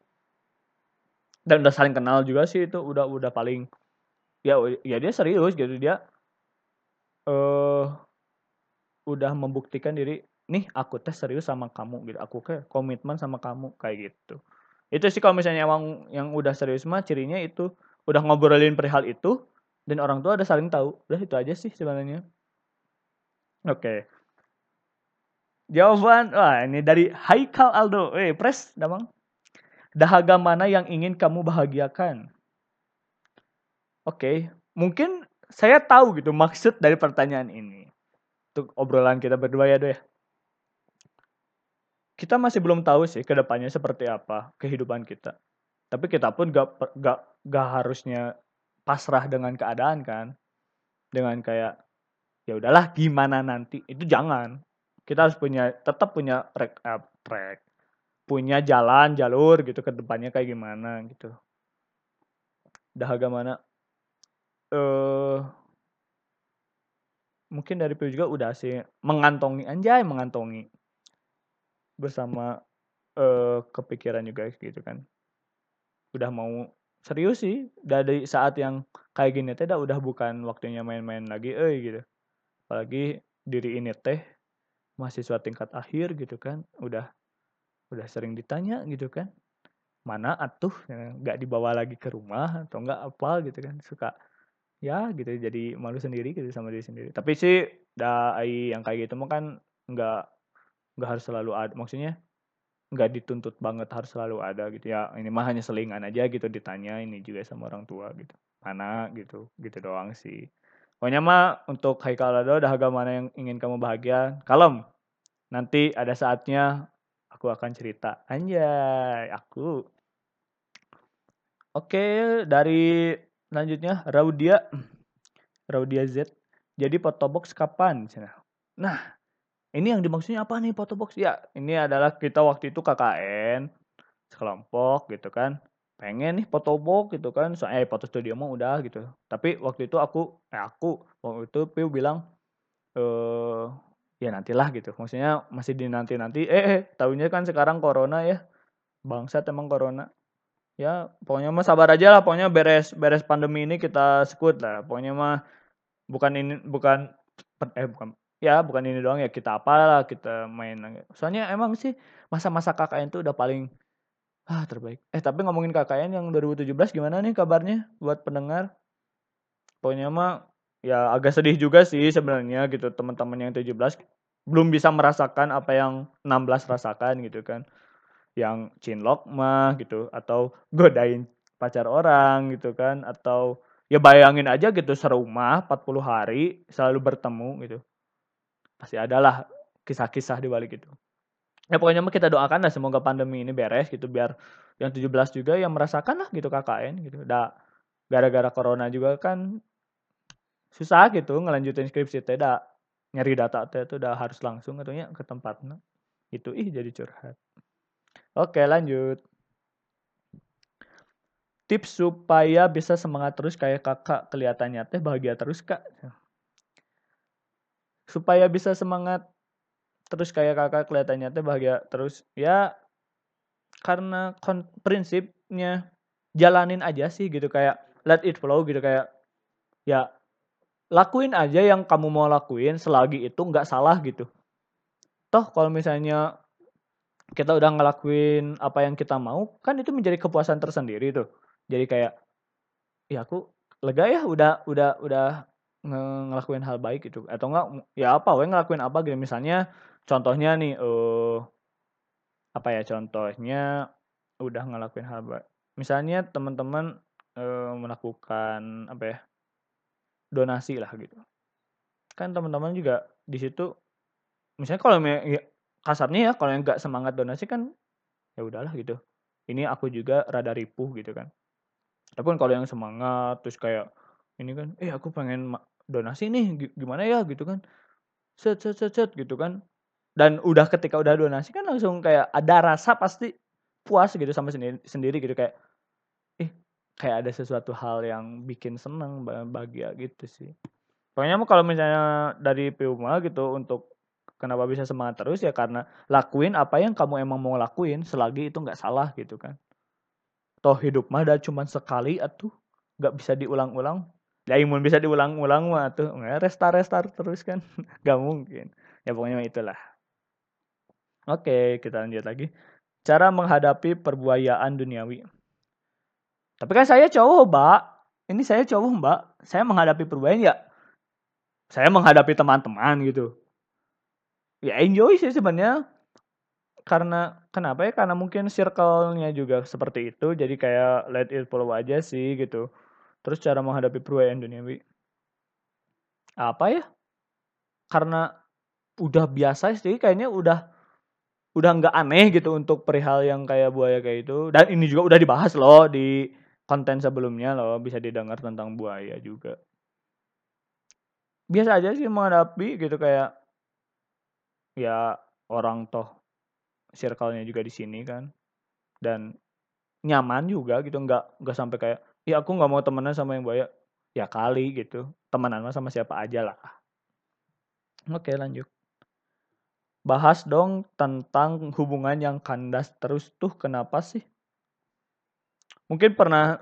dan udah saling kenal juga sih itu udah udah paling ya ya dia serius gitu dia eh uh, udah membuktikan diri nih aku tes serius sama kamu gitu aku kayak komitmen sama kamu kayak gitu itu sih kalau misalnya emang yang udah serius mah cirinya itu udah ngobrolin perihal itu dan orang tua udah saling tahu. Udah itu aja sih sebenarnya. Oke. Okay. Jawaban wah ini dari Haikal Aldo. Eh, pres, Damang. Dahaga mana yang ingin kamu bahagiakan? Oke, okay. mungkin saya tahu gitu maksud dari pertanyaan ini. Untuk obrolan kita berdua ya, Do ya kita masih belum tahu sih ke depannya seperti apa kehidupan kita. Tapi kita pun gak, gak, gak harusnya pasrah dengan keadaan kan. Dengan kayak ya udahlah gimana nanti itu jangan. Kita harus punya tetap punya track uh, track punya jalan jalur gitu ke depannya kayak gimana gitu. Dahaga mana? Eh uh, mungkin dari Piu juga udah sih mengantongi anjay mengantongi bersama uh, kepikiran juga gitu kan udah mau serius sih dari saat yang kayak gini teh udah bukan waktunya main-main lagi eh gitu apalagi diri ini teh mahasiswa tingkat akhir gitu kan udah udah sering ditanya gitu kan mana atuh nggak dibawa lagi ke rumah atau enggak apa? gitu kan suka ya gitu jadi malu sendiri gitu sama diri sendiri. Tapi sih dah yang kayak gitu mah kan nggak nggak harus selalu ada maksudnya nggak dituntut banget harus selalu ada gitu. Ya ini mah hanya selingan aja gitu ditanya ini juga sama orang tua gitu. Mana gitu gitu doang sih pokoknya mah untuk Haikal Lado dahaga mana yang ingin kamu bahagia? Kalem. Nanti ada saatnya aku akan cerita. Anjay aku. Oke dari selanjutnya Raudia. Raudia Z. Jadi fotobox kapan? Nah ini yang dimaksudnya apa nih foto box? Ya, ini adalah kita waktu itu KKN sekelompok gitu kan. Pengen nih foto box gitu kan. Soalnya eh, foto studio mah udah gitu. Tapi waktu itu aku eh aku waktu itu Piu bilang eh ya nantilah gitu. Maksudnya masih di nanti-nanti. Eh, eh tahunya kan sekarang corona ya. Bangsa emang corona. Ya, pokoknya mah sabar aja lah. Pokoknya beres beres pandemi ini kita sekut lah. Pokoknya mah bukan ini bukan eh bukan ya bukan ini doang ya kita apalah kita main soalnya emang sih masa-masa KKN tuh udah paling ah terbaik. Eh tapi ngomongin KKN yang 2017 gimana nih kabarnya buat pendengar? Pokoknya mah ya agak sedih juga sih sebenarnya gitu teman-teman yang 17 belum bisa merasakan apa yang 16 rasakan gitu kan. Yang cinlok mah gitu atau godain pacar orang gitu kan atau ya bayangin aja gitu serumah 40 hari selalu bertemu gitu. Pasti adalah kisah-kisah di balik itu ya pokoknya kita doakan lah semoga pandemi ini beres gitu biar yang 17 juga yang merasakan lah gitu KKN gitu. Udah gara-gara corona juga kan susah gitu ngelanjutin skripsi teh dah nyari data teh itu udah harus langsung katanya ke tempatnya. Itu ih jadi curhat. Oke lanjut. Tips supaya bisa semangat terus kayak kakak kelihatannya teh bahagia terus kak. Supaya bisa semangat terus kayak kakak kelihatannya teh bahagia terus ya karena prinsipnya jalanin aja sih gitu kayak let it flow gitu kayak ya lakuin aja yang kamu mau lakuin selagi itu nggak salah gitu. Toh kalau misalnya kita udah ngelakuin apa yang kita mau, kan itu menjadi kepuasan tersendiri tuh. Jadi kayak ya aku lega ya udah udah udah ngelakuin hal baik gitu atau enggak ya apa we ngelakuin apa gitu misalnya contohnya nih uh, apa ya contohnya udah ngelakuin hal misalnya teman-teman uh, melakukan apa ya donasi lah gitu. Kan teman-teman juga di situ misalnya kalau ya, kasarnya ya kalau yang nggak semangat donasi kan ya udahlah gitu. Ini aku juga rada ripuh gitu kan. Tapi kalau yang semangat terus kayak ini kan eh aku pengen donasi nih gimana ya? gitu kan. Set set set set gitu kan dan udah ketika udah donasi kan langsung kayak ada rasa pasti puas gitu sama sendiri sendiri gitu. Kayak kayak ada sesuatu hal yang bikin seneng bahagia gitu sih. Pokoknya kalau misalnya dari Puma gitu untuk kenapa bisa semangat terus ya karena lakuin apa yang kamu emang mau lakuin selagi itu nggak salah gitu kan. Toh hidup mah ada cuma sekali atuh nggak bisa diulang-ulang. Ya imun bisa diulang-ulang mah tuh restart restart terus kan. Nggak mungkin. Ya pokoknya itulah oke kita lanjut lagi cara menghadapi perbuayaan duniawi tapi kan saya cowok, Mbak. Ini saya cowok, Mbak. Saya menghadapi perubahan ya saya menghadapi teman-teman gitu. Ya enjoy sih sebenarnya. Karena kenapa ya? Karena mungkin circle-nya juga seperti itu. Jadi kayak let it flow aja sih gitu. Terus cara menghadapi perubahan duniawi. Apa ya? Karena udah biasa sih kayaknya udah udah nggak aneh gitu untuk perihal yang kayak buaya kayak itu. Dan ini juga udah dibahas loh di konten sebelumnya loh bisa didengar tentang buaya juga. Biasa aja sih menghadapi gitu kayak ya orang toh circle-nya juga di sini kan. Dan nyaman juga gitu nggak nggak sampai kayak ya aku nggak mau temenan sama yang buaya. Ya kali gitu temenan sama siapa aja lah. Oke lanjut bahas dong tentang hubungan yang kandas terus tuh kenapa sih Mungkin pernah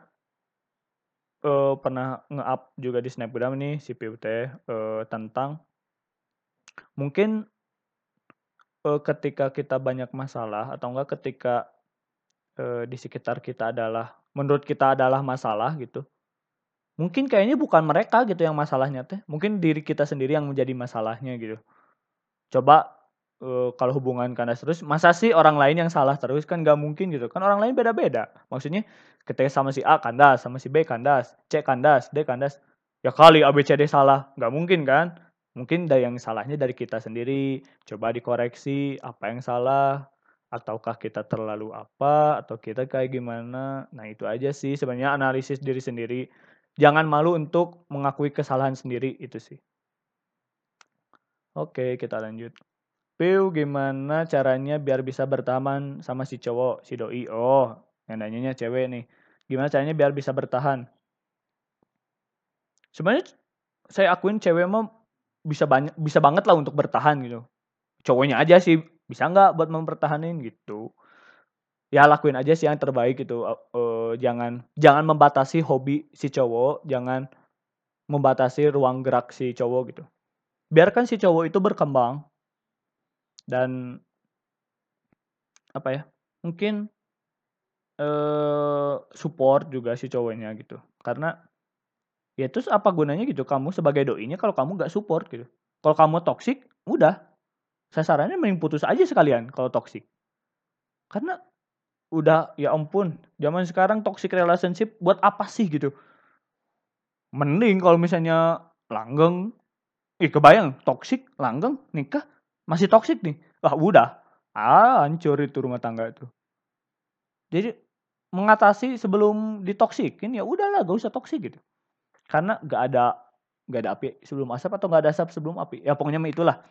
uh, pernah nge-up juga di Snapgram nih si PUT uh, tentang mungkin uh, ketika kita banyak masalah atau enggak ketika uh, di sekitar kita adalah menurut kita adalah masalah gitu. Mungkin kayaknya bukan mereka gitu yang masalahnya teh, mungkin diri kita sendiri yang menjadi masalahnya gitu. Coba uh, kalau hubungan kandas terus masa sih orang lain yang salah terus? Kan gak mungkin gitu. Kan orang lain beda-beda. Maksudnya ketika sama si A kandas sama si B kandas C kandas D kandas ya kali A B C D salah. Gak mungkin kan? Mungkin dari yang salahnya dari kita sendiri. Coba dikoreksi apa yang salah ataukah kita terlalu apa atau kita kayak gimana. Nah itu aja sih sebenarnya analisis diri sendiri. Jangan malu untuk mengakui kesalahan sendiri itu sih. Oke kita lanjut Piu gimana caranya biar bisa bertahan sama si cowok, si doi? Oh, yang nanyanya cewek nih. Gimana caranya biar bisa bertahan? Sebenarnya saya akuin cewek mah bisa banyak bisa banget lah untuk bertahan gitu. Cowoknya aja sih bisa nggak buat mempertahanin gitu. Ya lakuin aja sih yang terbaik gitu. Uh, jangan jangan membatasi hobi si cowok, jangan membatasi ruang gerak si cowok gitu biarkan si cowok itu berkembang dan apa ya mungkin eh support juga si cowoknya gitu. Karena ya terus apa gunanya gitu kamu sebagai doinya kalau kamu nggak support gitu. Kalau kamu toxic udah. Saya sarannya mending putus aja sekalian kalau toxic. Karena udah ya ampun zaman sekarang toxic relationship buat apa sih gitu? Mending kalau misalnya langgeng ih kebayang toxic langgeng nikah masih toxic nih. Wah udah. Ah hancur itu rumah tangga itu. Jadi mengatasi sebelum ditoksikin ya udahlah gak usah toksik gitu. Karena gak ada gak ada api sebelum asap atau gak ada asap sebelum api. Ya pokoknya itulah.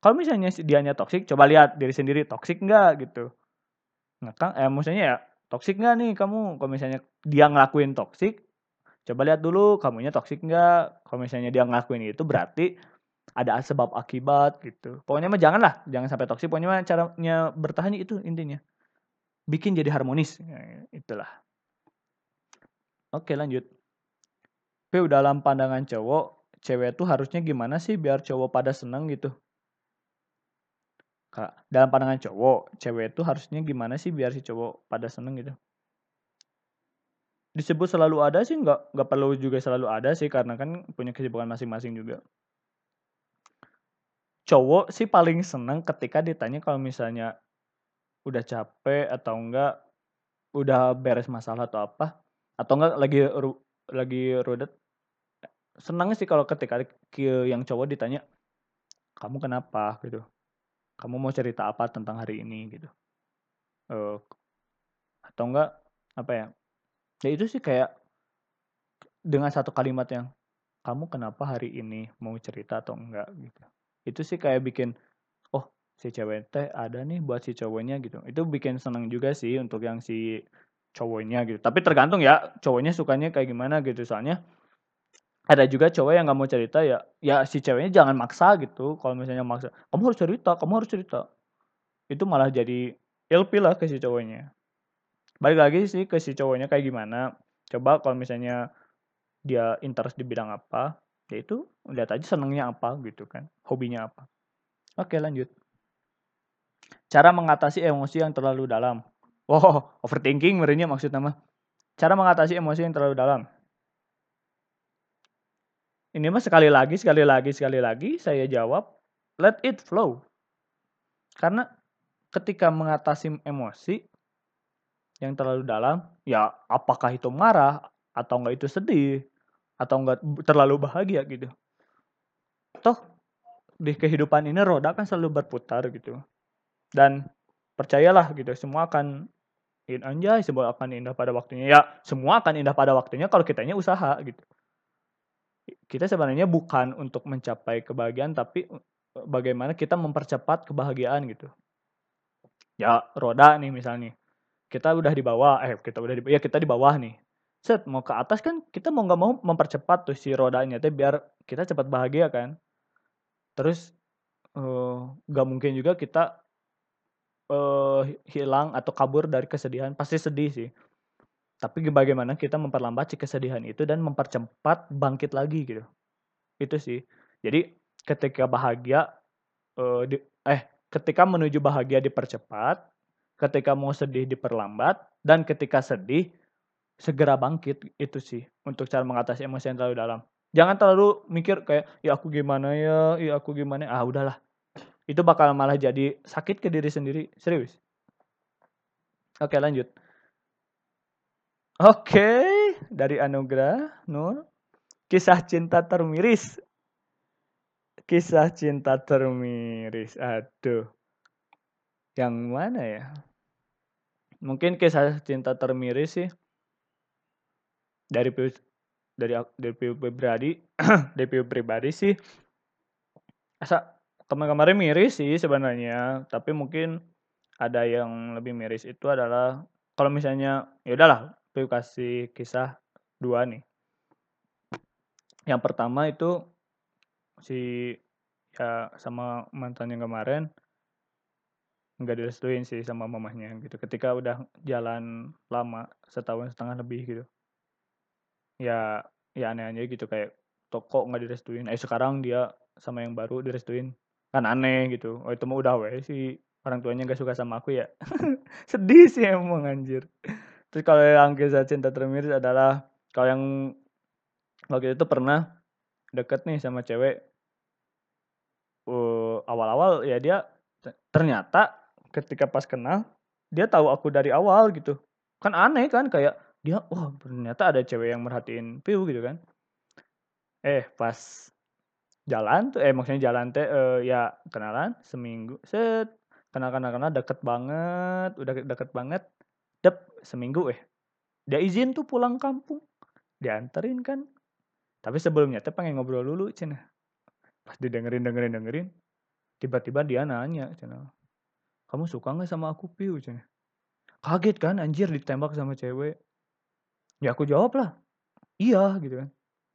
Kalau misalnya dianya toksik coba lihat diri sendiri toksik nggak gitu. Nah kan eh maksudnya ya toksik nggak nih kamu? Kalau misalnya dia ngelakuin toksik coba lihat dulu kamunya toksik nggak kalau misalnya dia ngelakuin itu berarti ada sebab akibat gitu. Pokoknya mah janganlah jangan sampai toksik. Pokoknya mah caranya bertahan itu intinya. Bikin jadi harmonis. Ya, itulah. Oke lanjut. P dalam pandangan cowok cewek tuh harusnya gimana sih biar cowok pada seneng gitu? Kak, dalam pandangan cowok, cewek itu harusnya gimana sih biar si cowok pada seneng gitu? Disebut selalu ada sih nggak nggak perlu juga selalu ada sih. Karena kan punya kesibukan masing-masing juga. Cowok sih paling seneng ketika ditanya kalau misalnya udah capek atau enggak udah beres masalah atau apa atau enggak lagi ru- lagi rudet seneng sih kalau ketika ke yang cowok ditanya kamu kenapa? gitu. Kamu mau cerita apa tentang hari ini? gitu. Eh, atau enggak apa ya ya itu sih kayak dengan satu kalimat yang kamu kenapa hari ini mau cerita atau enggak? gitu itu sih kayak bikin oh si cewek teh ada nih buat si cowoknya gitu. Itu bikin seneng juga sih untuk yang si cowoknya gitu. Tapi tergantung ya cowoknya sukanya kayak gimana gitu. Soalnya ada juga cowok yang nggak mau cerita ya ya si ceweknya jangan maksa gitu. Kalau misalnya maksa kamu harus cerita kamu harus cerita. Itu malah jadi ilfil lah ke si cowoknya. Balik lagi sih ke si cowoknya kayak gimana. Coba kalau misalnya dia interest di bidang apa ya itu lihat aja senengnya apa gitu kan hobinya apa. Oke lanjut. Cara mengatasi emosi yang terlalu dalam. Wow overthinking merenya maksud nama. Cara mengatasi emosi yang terlalu dalam. Ini mah sekali lagi sekali lagi sekali lagi saya jawab let it flow. Karena ketika mengatasi emosi yang terlalu dalam ya apakah itu marah atau enggak itu sedih atau enggak terlalu bahagia gitu. Toh di kehidupan ini roda kan selalu berputar gitu. Dan percayalah gitu semua akan in anjay semua akan indah pada waktunya. Ya semua akan indah pada waktunya kalau kitanya usaha gitu. Kita sebenarnya bukan untuk mencapai kebahagiaan tapi e, bagaimana kita mempercepat kebahagiaan gitu. Ya roda nih misalnya. Kita udah di bawah eh kita udah di ya kita di bawah nih set mau ke atas kan kita mau nggak mau mempercepat tuh si rodanya teh biar kita cepat bahagia kan. Terus eh, nggak mungkin juga kita eh hilang atau kabur dari kesedihan pasti sedih sih. Tapi bagaimana kita memperlambat si kesedihan itu dan mempercepat bangkit lagi gitu. Itu sih. Jadi ketika bahagia eh, di- eh ketika menuju bahagia dipercepat ketika mau sedih diperlambat dan ketika sedih segera bangkit itu sih untuk cara mengatasi emosi yang terlalu dalam. Jangan terlalu mikir kayak ya aku gimana ya? Ya aku gimana? Ah udahlah. Itu bakal malah jadi sakit ke diri sendiri. Serius. Oke lanjut. Oke dari Anugrah Nur. Kisah cinta termiris. Kisah cinta termiris. Aduh. Yang mana ya? Mungkin kisah cinta termiris sih dari dari dari pribadi dari pribadi sih asa kemarin-kemarin miris sih sebenarnya tapi mungkin ada yang lebih miris itu adalah kalau misalnya ya udahlah aku kasih kisah dua nih. Yang pertama itu si ya sama mantan yang kemarin nggak direstuin sih sama mamahnya gitu ketika udah jalan lama setahun setengah lebih gitu ya ya aneh aja gitu kayak toko nggak direstuin. Eh sekarang dia sama yang baru direstuin. Kan aneh gitu. Oh itu mah udah weh si orang tuanya gak suka sama aku ya. Sedih sih emang anjir. Terus kalau yang kisah cinta termiris adalah kalau yang waktu itu pernah deket nih sama cewek uh, awal-awal ya dia ternyata ketika pas kenal dia tahu aku dari awal gitu. Kan aneh kan kayak dia wah ternyata ada cewek yang merhatiin Piu gitu kan. Eh pas jalan tuh eh maksudnya jalan teh uh, ya kenalan seminggu set kenal kenal kenal deket banget udah deket banget dep seminggu eh. Dia izin tuh pulang kampung dianterin kan. Tapi sebelumnya teh pengen ngobrol dulu cina. Pas didengerin dengerin dengerin tiba-tiba dia nanya cina kamu suka nggak sama aku piu? Cina. Kaget kan anjir ditembak sama cewek ya aku jawab lah. Iya gitu kan.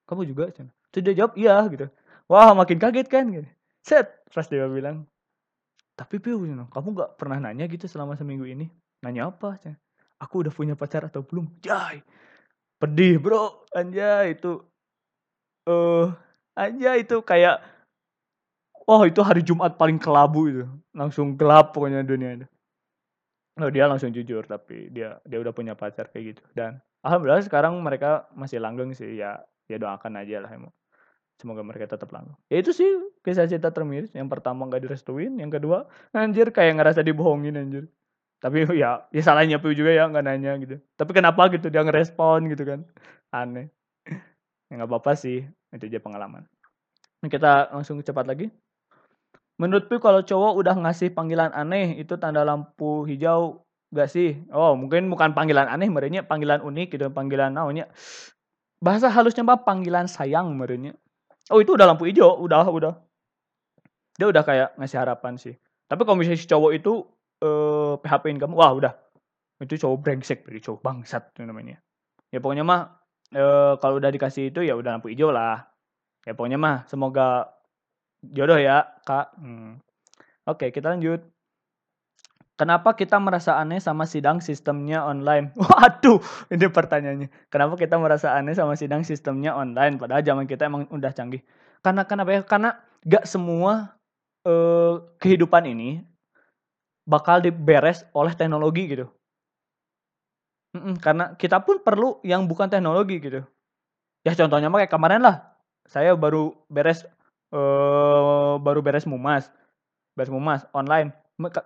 Kamu juga cina terus dia jawab iya gitu. Wah makin kaget kan gitu. Set pas dia bilang tapi piu kamu nggak pernah nanya gitu selama seminggu ini? Nanya apa cina aku udah punya pacar atau belum? Jai pedih bro. Anjay itu eh uh, aja itu kayak oh itu hari Jumat paling kelabu itu langsung gelap pokoknya dunia itu oh, dia langsung jujur tapi dia dia udah punya pacar kayak gitu. Dan alhamdulillah sekarang mereka masih langgeng sih ya ya doakan aja lah emang semoga mereka tetap langgeng. Ya itu sih kisah cinta termiris. Yang pertama nggak direstuin yang kedua anjir kayak ngerasa dibohongin anjir. Tapi ya ya salahnya Piu juga ya nggak nanya gitu. Tapi kenapa gitu dia ngerespon gitu kan. Aneh. Ya nggak apa-apa sih itu aja pengalaman. Kita langsung cepat lagi. Menurut kalau cowok udah ngasih panggilan aneh itu tanda lampu hijau gak sih. Oh mungkin bukan panggilan aneh merenya panggilan unik gitu panggilan naonnya bahasa halusnya mah panggilan sayang merenya. Oh itu udah lampu hijau. Udah udah. Dia udah kayak ngasih harapan sih. Tapi kalau misalnya si cowok itu eh PHP-in kamu wah udah. Itu cowok brengsek berarti cowok bangsat itu namanya. Ya pokoknya mah eh, kalau udah dikasih itu ya udah lampu hijau lah. Ya pokoknya mah semoga jodoh ya kak. Hmm. oke kita lanjut Kenapa kita merasa aneh sama sidang sistemnya online? Waduh, ini pertanyaannya. Kenapa kita merasa aneh sama sidang sistemnya online? Padahal zaman kita emang udah canggih. Karena kenapa ya? Karena gak semua eh, kehidupan ini bakal diberes oleh teknologi gitu. Mm-mm, karena kita pun perlu yang bukan teknologi gitu. Ya contohnya kayak kemarin lah. Saya baru beres eh baru beres mumas. Beres mumas online.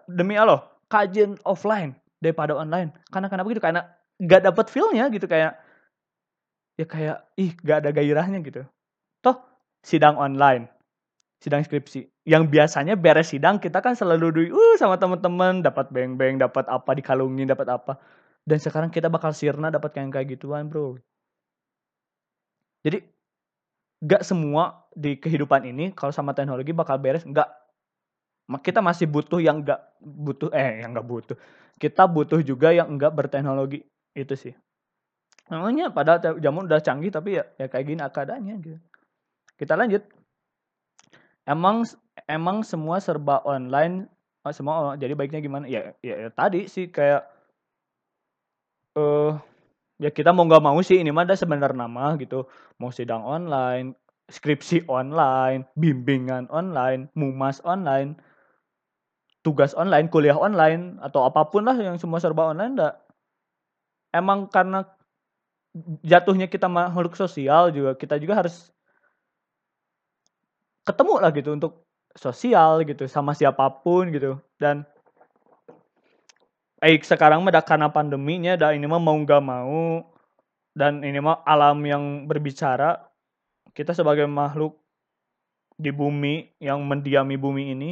Demi Allah, kajian offline daripada online. Karena kenapa gitu? Karena gak dapet feelnya gitu kayak ya kayak ih gak ada gairahnya gitu. Toh sidang online, sidang skripsi. Yang biasanya beres sidang kita kan selalu duit uh sama teman-teman dapat beng-beng, dapat apa dikalungin, dapat apa. Dan sekarang kita bakal sirna dapat kayak kayak gituan, Bro. Jadi gak semua di kehidupan ini kalau sama teknologi bakal beres, enggak kita masih butuh yang enggak butuh eh yang enggak butuh. Kita butuh juga yang enggak berteknologi. Itu sih. Namanya pada zaman udah canggih tapi ya, ya kayak gini keadaannya gitu. Kita lanjut. Emang emang semua serba online oh, semua jadi baiknya gimana? Ya, ya, ya tadi sih kayak eh uh, ya kita mau nggak mau sih ini mah ada sebenarnya nama gitu. Mau sidang online, skripsi online, bimbingan online, mumas online, tugas online, kuliah online atau apa pun lah yang semua serba online enggak. Emang karena jatuhnya kita makhluk sosial juga kita juga harus ketemu lah gitu untuk sosial gitu sama siapa pun gitu dan eh sekarang mah karena pandeminya dah ini mah mau nggak mau dan ini mah alam yang berbicara kita sebagai makhluk di bumi yang mendiami bumi ini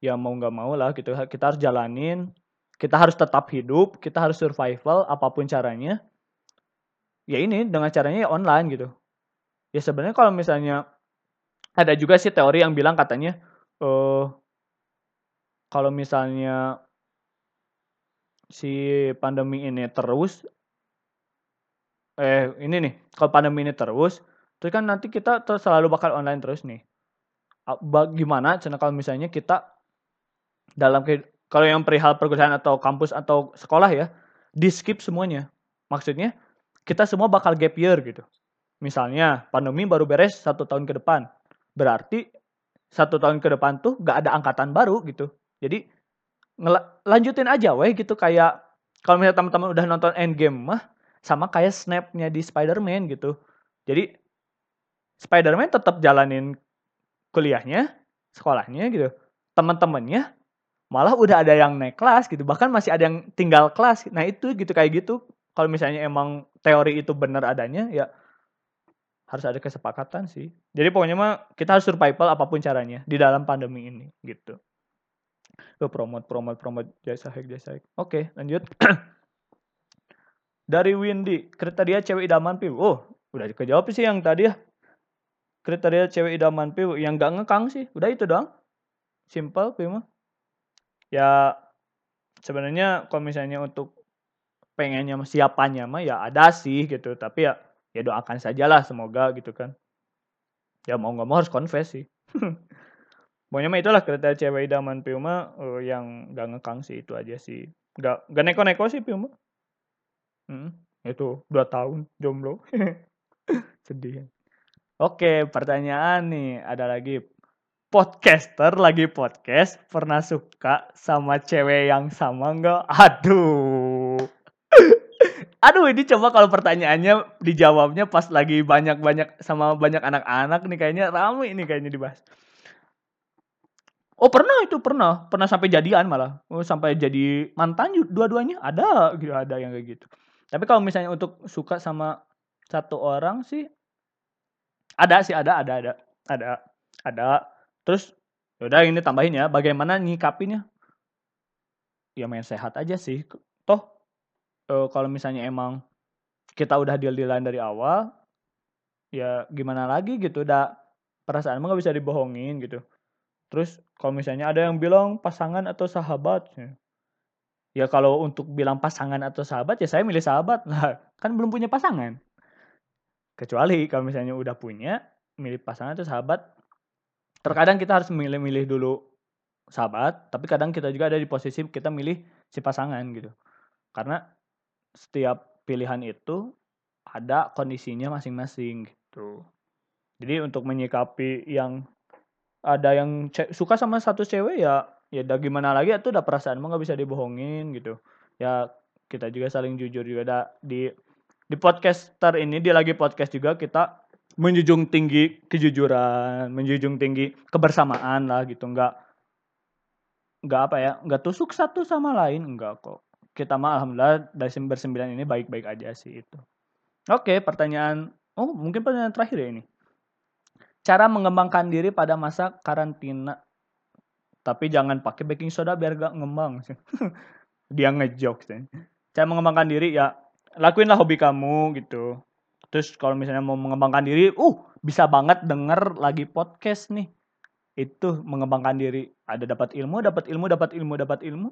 ya mau nggak mau lah gitu. Kita harus jalanin. Kita harus tetap hidup. Kita harus survival apa pun caranya. Ya ini dengan caranya ya online gitu. Ya sebenarnya kalau misalnya ada juga sih teori yang bilang katanya uh, kalau misalnya si pandemi ini terus eh ini nih kalau pandemi ini terus terus kan nanti kita terus selalu bakal online terus nih. Bagaimana cara kalau misalnya kita dalam kalau yang perihal perkuliahan atau kampus atau sekolah ya, di skip semuanya. Maksudnya kita semua bakal gap year gitu. misalnya pandemi baru beres satu tahun ke depan berarti satu tahun ke depan tuh gak ada angkatan baru gitu jadi lanjutin aja weh gitu kayak kalau misalnya teman-teman udah nonton Endgame mah sama kayak snapnya di Spider-Man gitu jadi Spider-Man tetap jalanin kuliahnya sekolahnya gitu teman-temannya malah udah ada yang naik kelas gitu bahkan masih ada yang tinggal kelas. Nah itu gitu kayak gitu. Kalau misalnya emang teori itu benar adanya ya harus ada kesepakatan sih. Jadi pokoknya mah kita harus survival apa pun caranya di dalam pandemi ini gitu. Ke promote promote promote jasa hack jasa hack oke lanjut. Dari Windy kriteria cewek idaman piu. Oh udah kejawab sih yang tadi ya. Kriteria cewek idaman piu. Yang gak ngekang sih udah itu doang. Simple piu mah ya sebenarnya kalau misalnya untuk pengennya siapanya mah ya ada sih gitu tapi ya ya doakan sajalah semoga gitu kan. Ya mau nggak mau harus confess sih. Pokoknya mah itulah kriteria cewek idaman Piuma uh, yang gak ngekang sih itu aja sih. Gak gak neko-neko sih Piuma hmm, itu dua tahun jomblo. Sedih. Oke pertanyaan nih ada lagi podcaster lagi podcast pernah suka sama cewek yang sama nggak? Aduh. Aduh ini coba kalau pertanyaannya dijawabnya pas lagi banyak-banyak sama banyak anak-anak nih kayaknya rame ini kayaknya dibahas. Oh pernah itu pernah pernah sampai jadian malah oh, sampai jadi mantan dua-duanya ada gitu ada yang kayak gitu. Tapi kalau misalnya untuk suka sama satu orang sih ada sih ada ada ada ada ada Terus ya udah ini tambahin ya, bagaimana nyikapinnya? Ya main sehat aja sih. Toh e, kalau misalnya emang kita udah deal-dealan dari awal, ya gimana lagi gitu, udah perasaan emang gak bisa dibohongin gitu. Terus kalau misalnya ada yang bilang pasangan atau sahabat, ya, ya kalau untuk bilang pasangan atau sahabat ya saya milih sahabat lah, kan belum punya pasangan. Kecuali kalau misalnya udah punya, milih pasangan atau sahabat, terkadang kita harus milih-milih dulu sahabat, tapi kadang kita juga ada di posisi kita milih si pasangan gitu. Karena setiap pilihan itu ada kondisinya masing-masing gitu. Jadi untuk menyikapi yang ada yang suka sama satu cewek ya ya udah gimana lagi itu udah perasaan mah nggak bisa dibohongin gitu. Ya kita juga saling jujur juga ada di di podcaster ini dia lagi podcast juga kita menjunjung tinggi kejujuran, menjunjung tinggi kebersamaan lah gitu, nggak nggak apa ya, nggak tusuk satu sama lain, enggak kok. Kita mah alhamdulillah dari bersembilan ini baik-baik aja sih itu. Oke, pertanyaan, oh mungkin pertanyaan terakhir ya ini. Cara mengembangkan diri pada masa karantina. Tapi jangan pakai baking soda biar gak ngembang. Dia ngejok sih. Cara mengembangkan diri ya lakuinlah hobi kamu gitu Terus kalau misalnya mau mengembangkan diri, uh bisa banget denger lagi podcast nih. Itu mengembangkan diri. Ada dapat ilmu, dapat ilmu, dapat ilmu, dapat ilmu.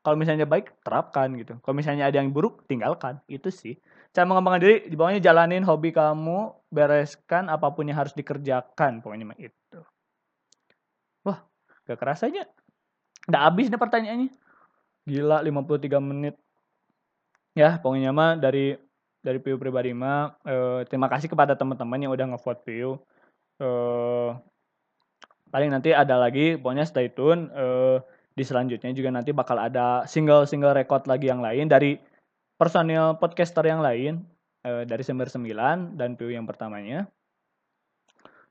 Kalau misalnya baik, terapkan gitu. Kalau misalnya ada yang buruk, tinggalkan. Itu sih. Cara mengembangkan diri, di bawahnya jalanin hobi kamu, bereskan apa pun yang harus dikerjakan. Pokoknya itu. Wah, gak kerasa aja. Udah habis nih pertanyaannya. Gila, 53 menit. Ya, pokoknya mah dari dari Piu pribadi mah uh, terima kasih kepada teman-teman yang udah ngevote Piu. Uh, paling nanti ada lagi, pokoknya stay tune. Uh, di selanjutnya juga nanti bakal ada single-single record lagi yang lain dari personil podcaster yang lain uh, dari Sember 9 dan Piu yang pertamanya.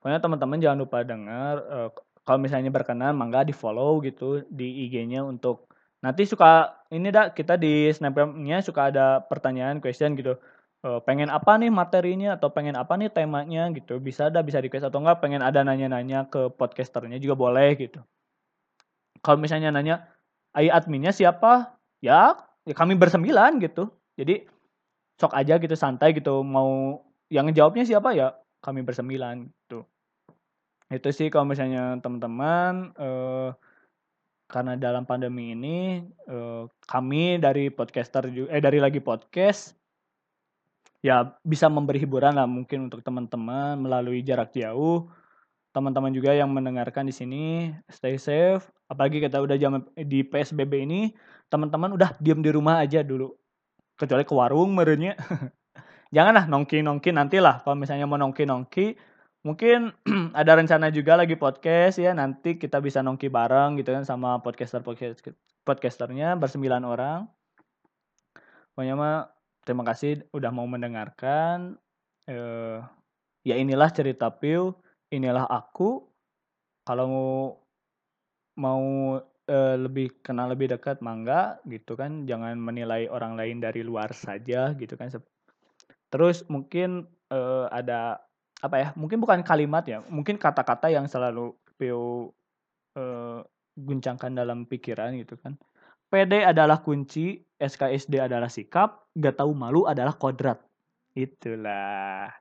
Pokoknya teman-teman jangan lupa dengar uh, kalau misalnya berkenan mangga di follow gitu di IG-nya untuk nanti suka ini dah kita di snapgramnya suka ada pertanyaan question gitu uh, pengen apa nih materinya atau pengen apa nih temanya gitu. Bisa ada bisa request atau enggak pengen ada nanya-nanya ke podcasternya juga boleh gitu. Kalau misalnya nanya ai adminnya siapa? Ya ya kami bersembilan gitu. Jadi sok aja gitu santai gitu. Mau yang jawabnya siapa? Ya kami bersembilan gitu. Itu sih kalau misalnya teman-teman uh, karena dalam pandemi ini uh, kami dari podcaster eh dari lagi podcast ya bisa memberi hiburan lah mungkin untuk teman-teman melalui jarak jauh. Teman-teman juga yang mendengarkan di sini stay safe. Apalagi kita udah jam di PSBB ini, teman-teman udah diam di rumah aja dulu. Kecuali ke warung merenya. janganlah nongki-nongki nantilah kalau misalnya mau nongki-nongki mungkin ada rencana juga lagi podcast ya nanti kita bisa nongki bareng gitu kan sama podcaster podcast podcasternya bersembilan orang pokoknya mah terima kasih udah mau mendengarkan eh, ya inilah cerita Piu inilah aku. Kalau mau mau eh, lebih kenal lebih dekat mangga gitu kan jangan menilai orang lain dari luar saja gitu kan. Terus mungkin eh, ada apa ya mungkin bukan kalimat ya mungkin kata-kata yang selalu Pio eh, guncangkan dalam pikiran gitu kan PD adalah kunci SKSD adalah sikap gak tahu malu adalah kodrat itulah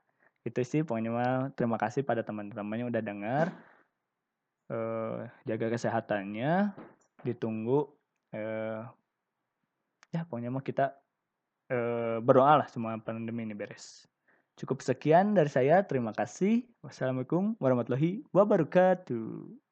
itu sih pokoknya mah terima kasih pada teman-temannya udah dengar eh, jaga kesehatannya ditunggu eh, ya pokoknya mah kita eh, berdoa lah semua pandemi ini beres Cukup sekian dari saya. Terima kasih. Wassalamualaikum warahmatullahi wabarakatuh.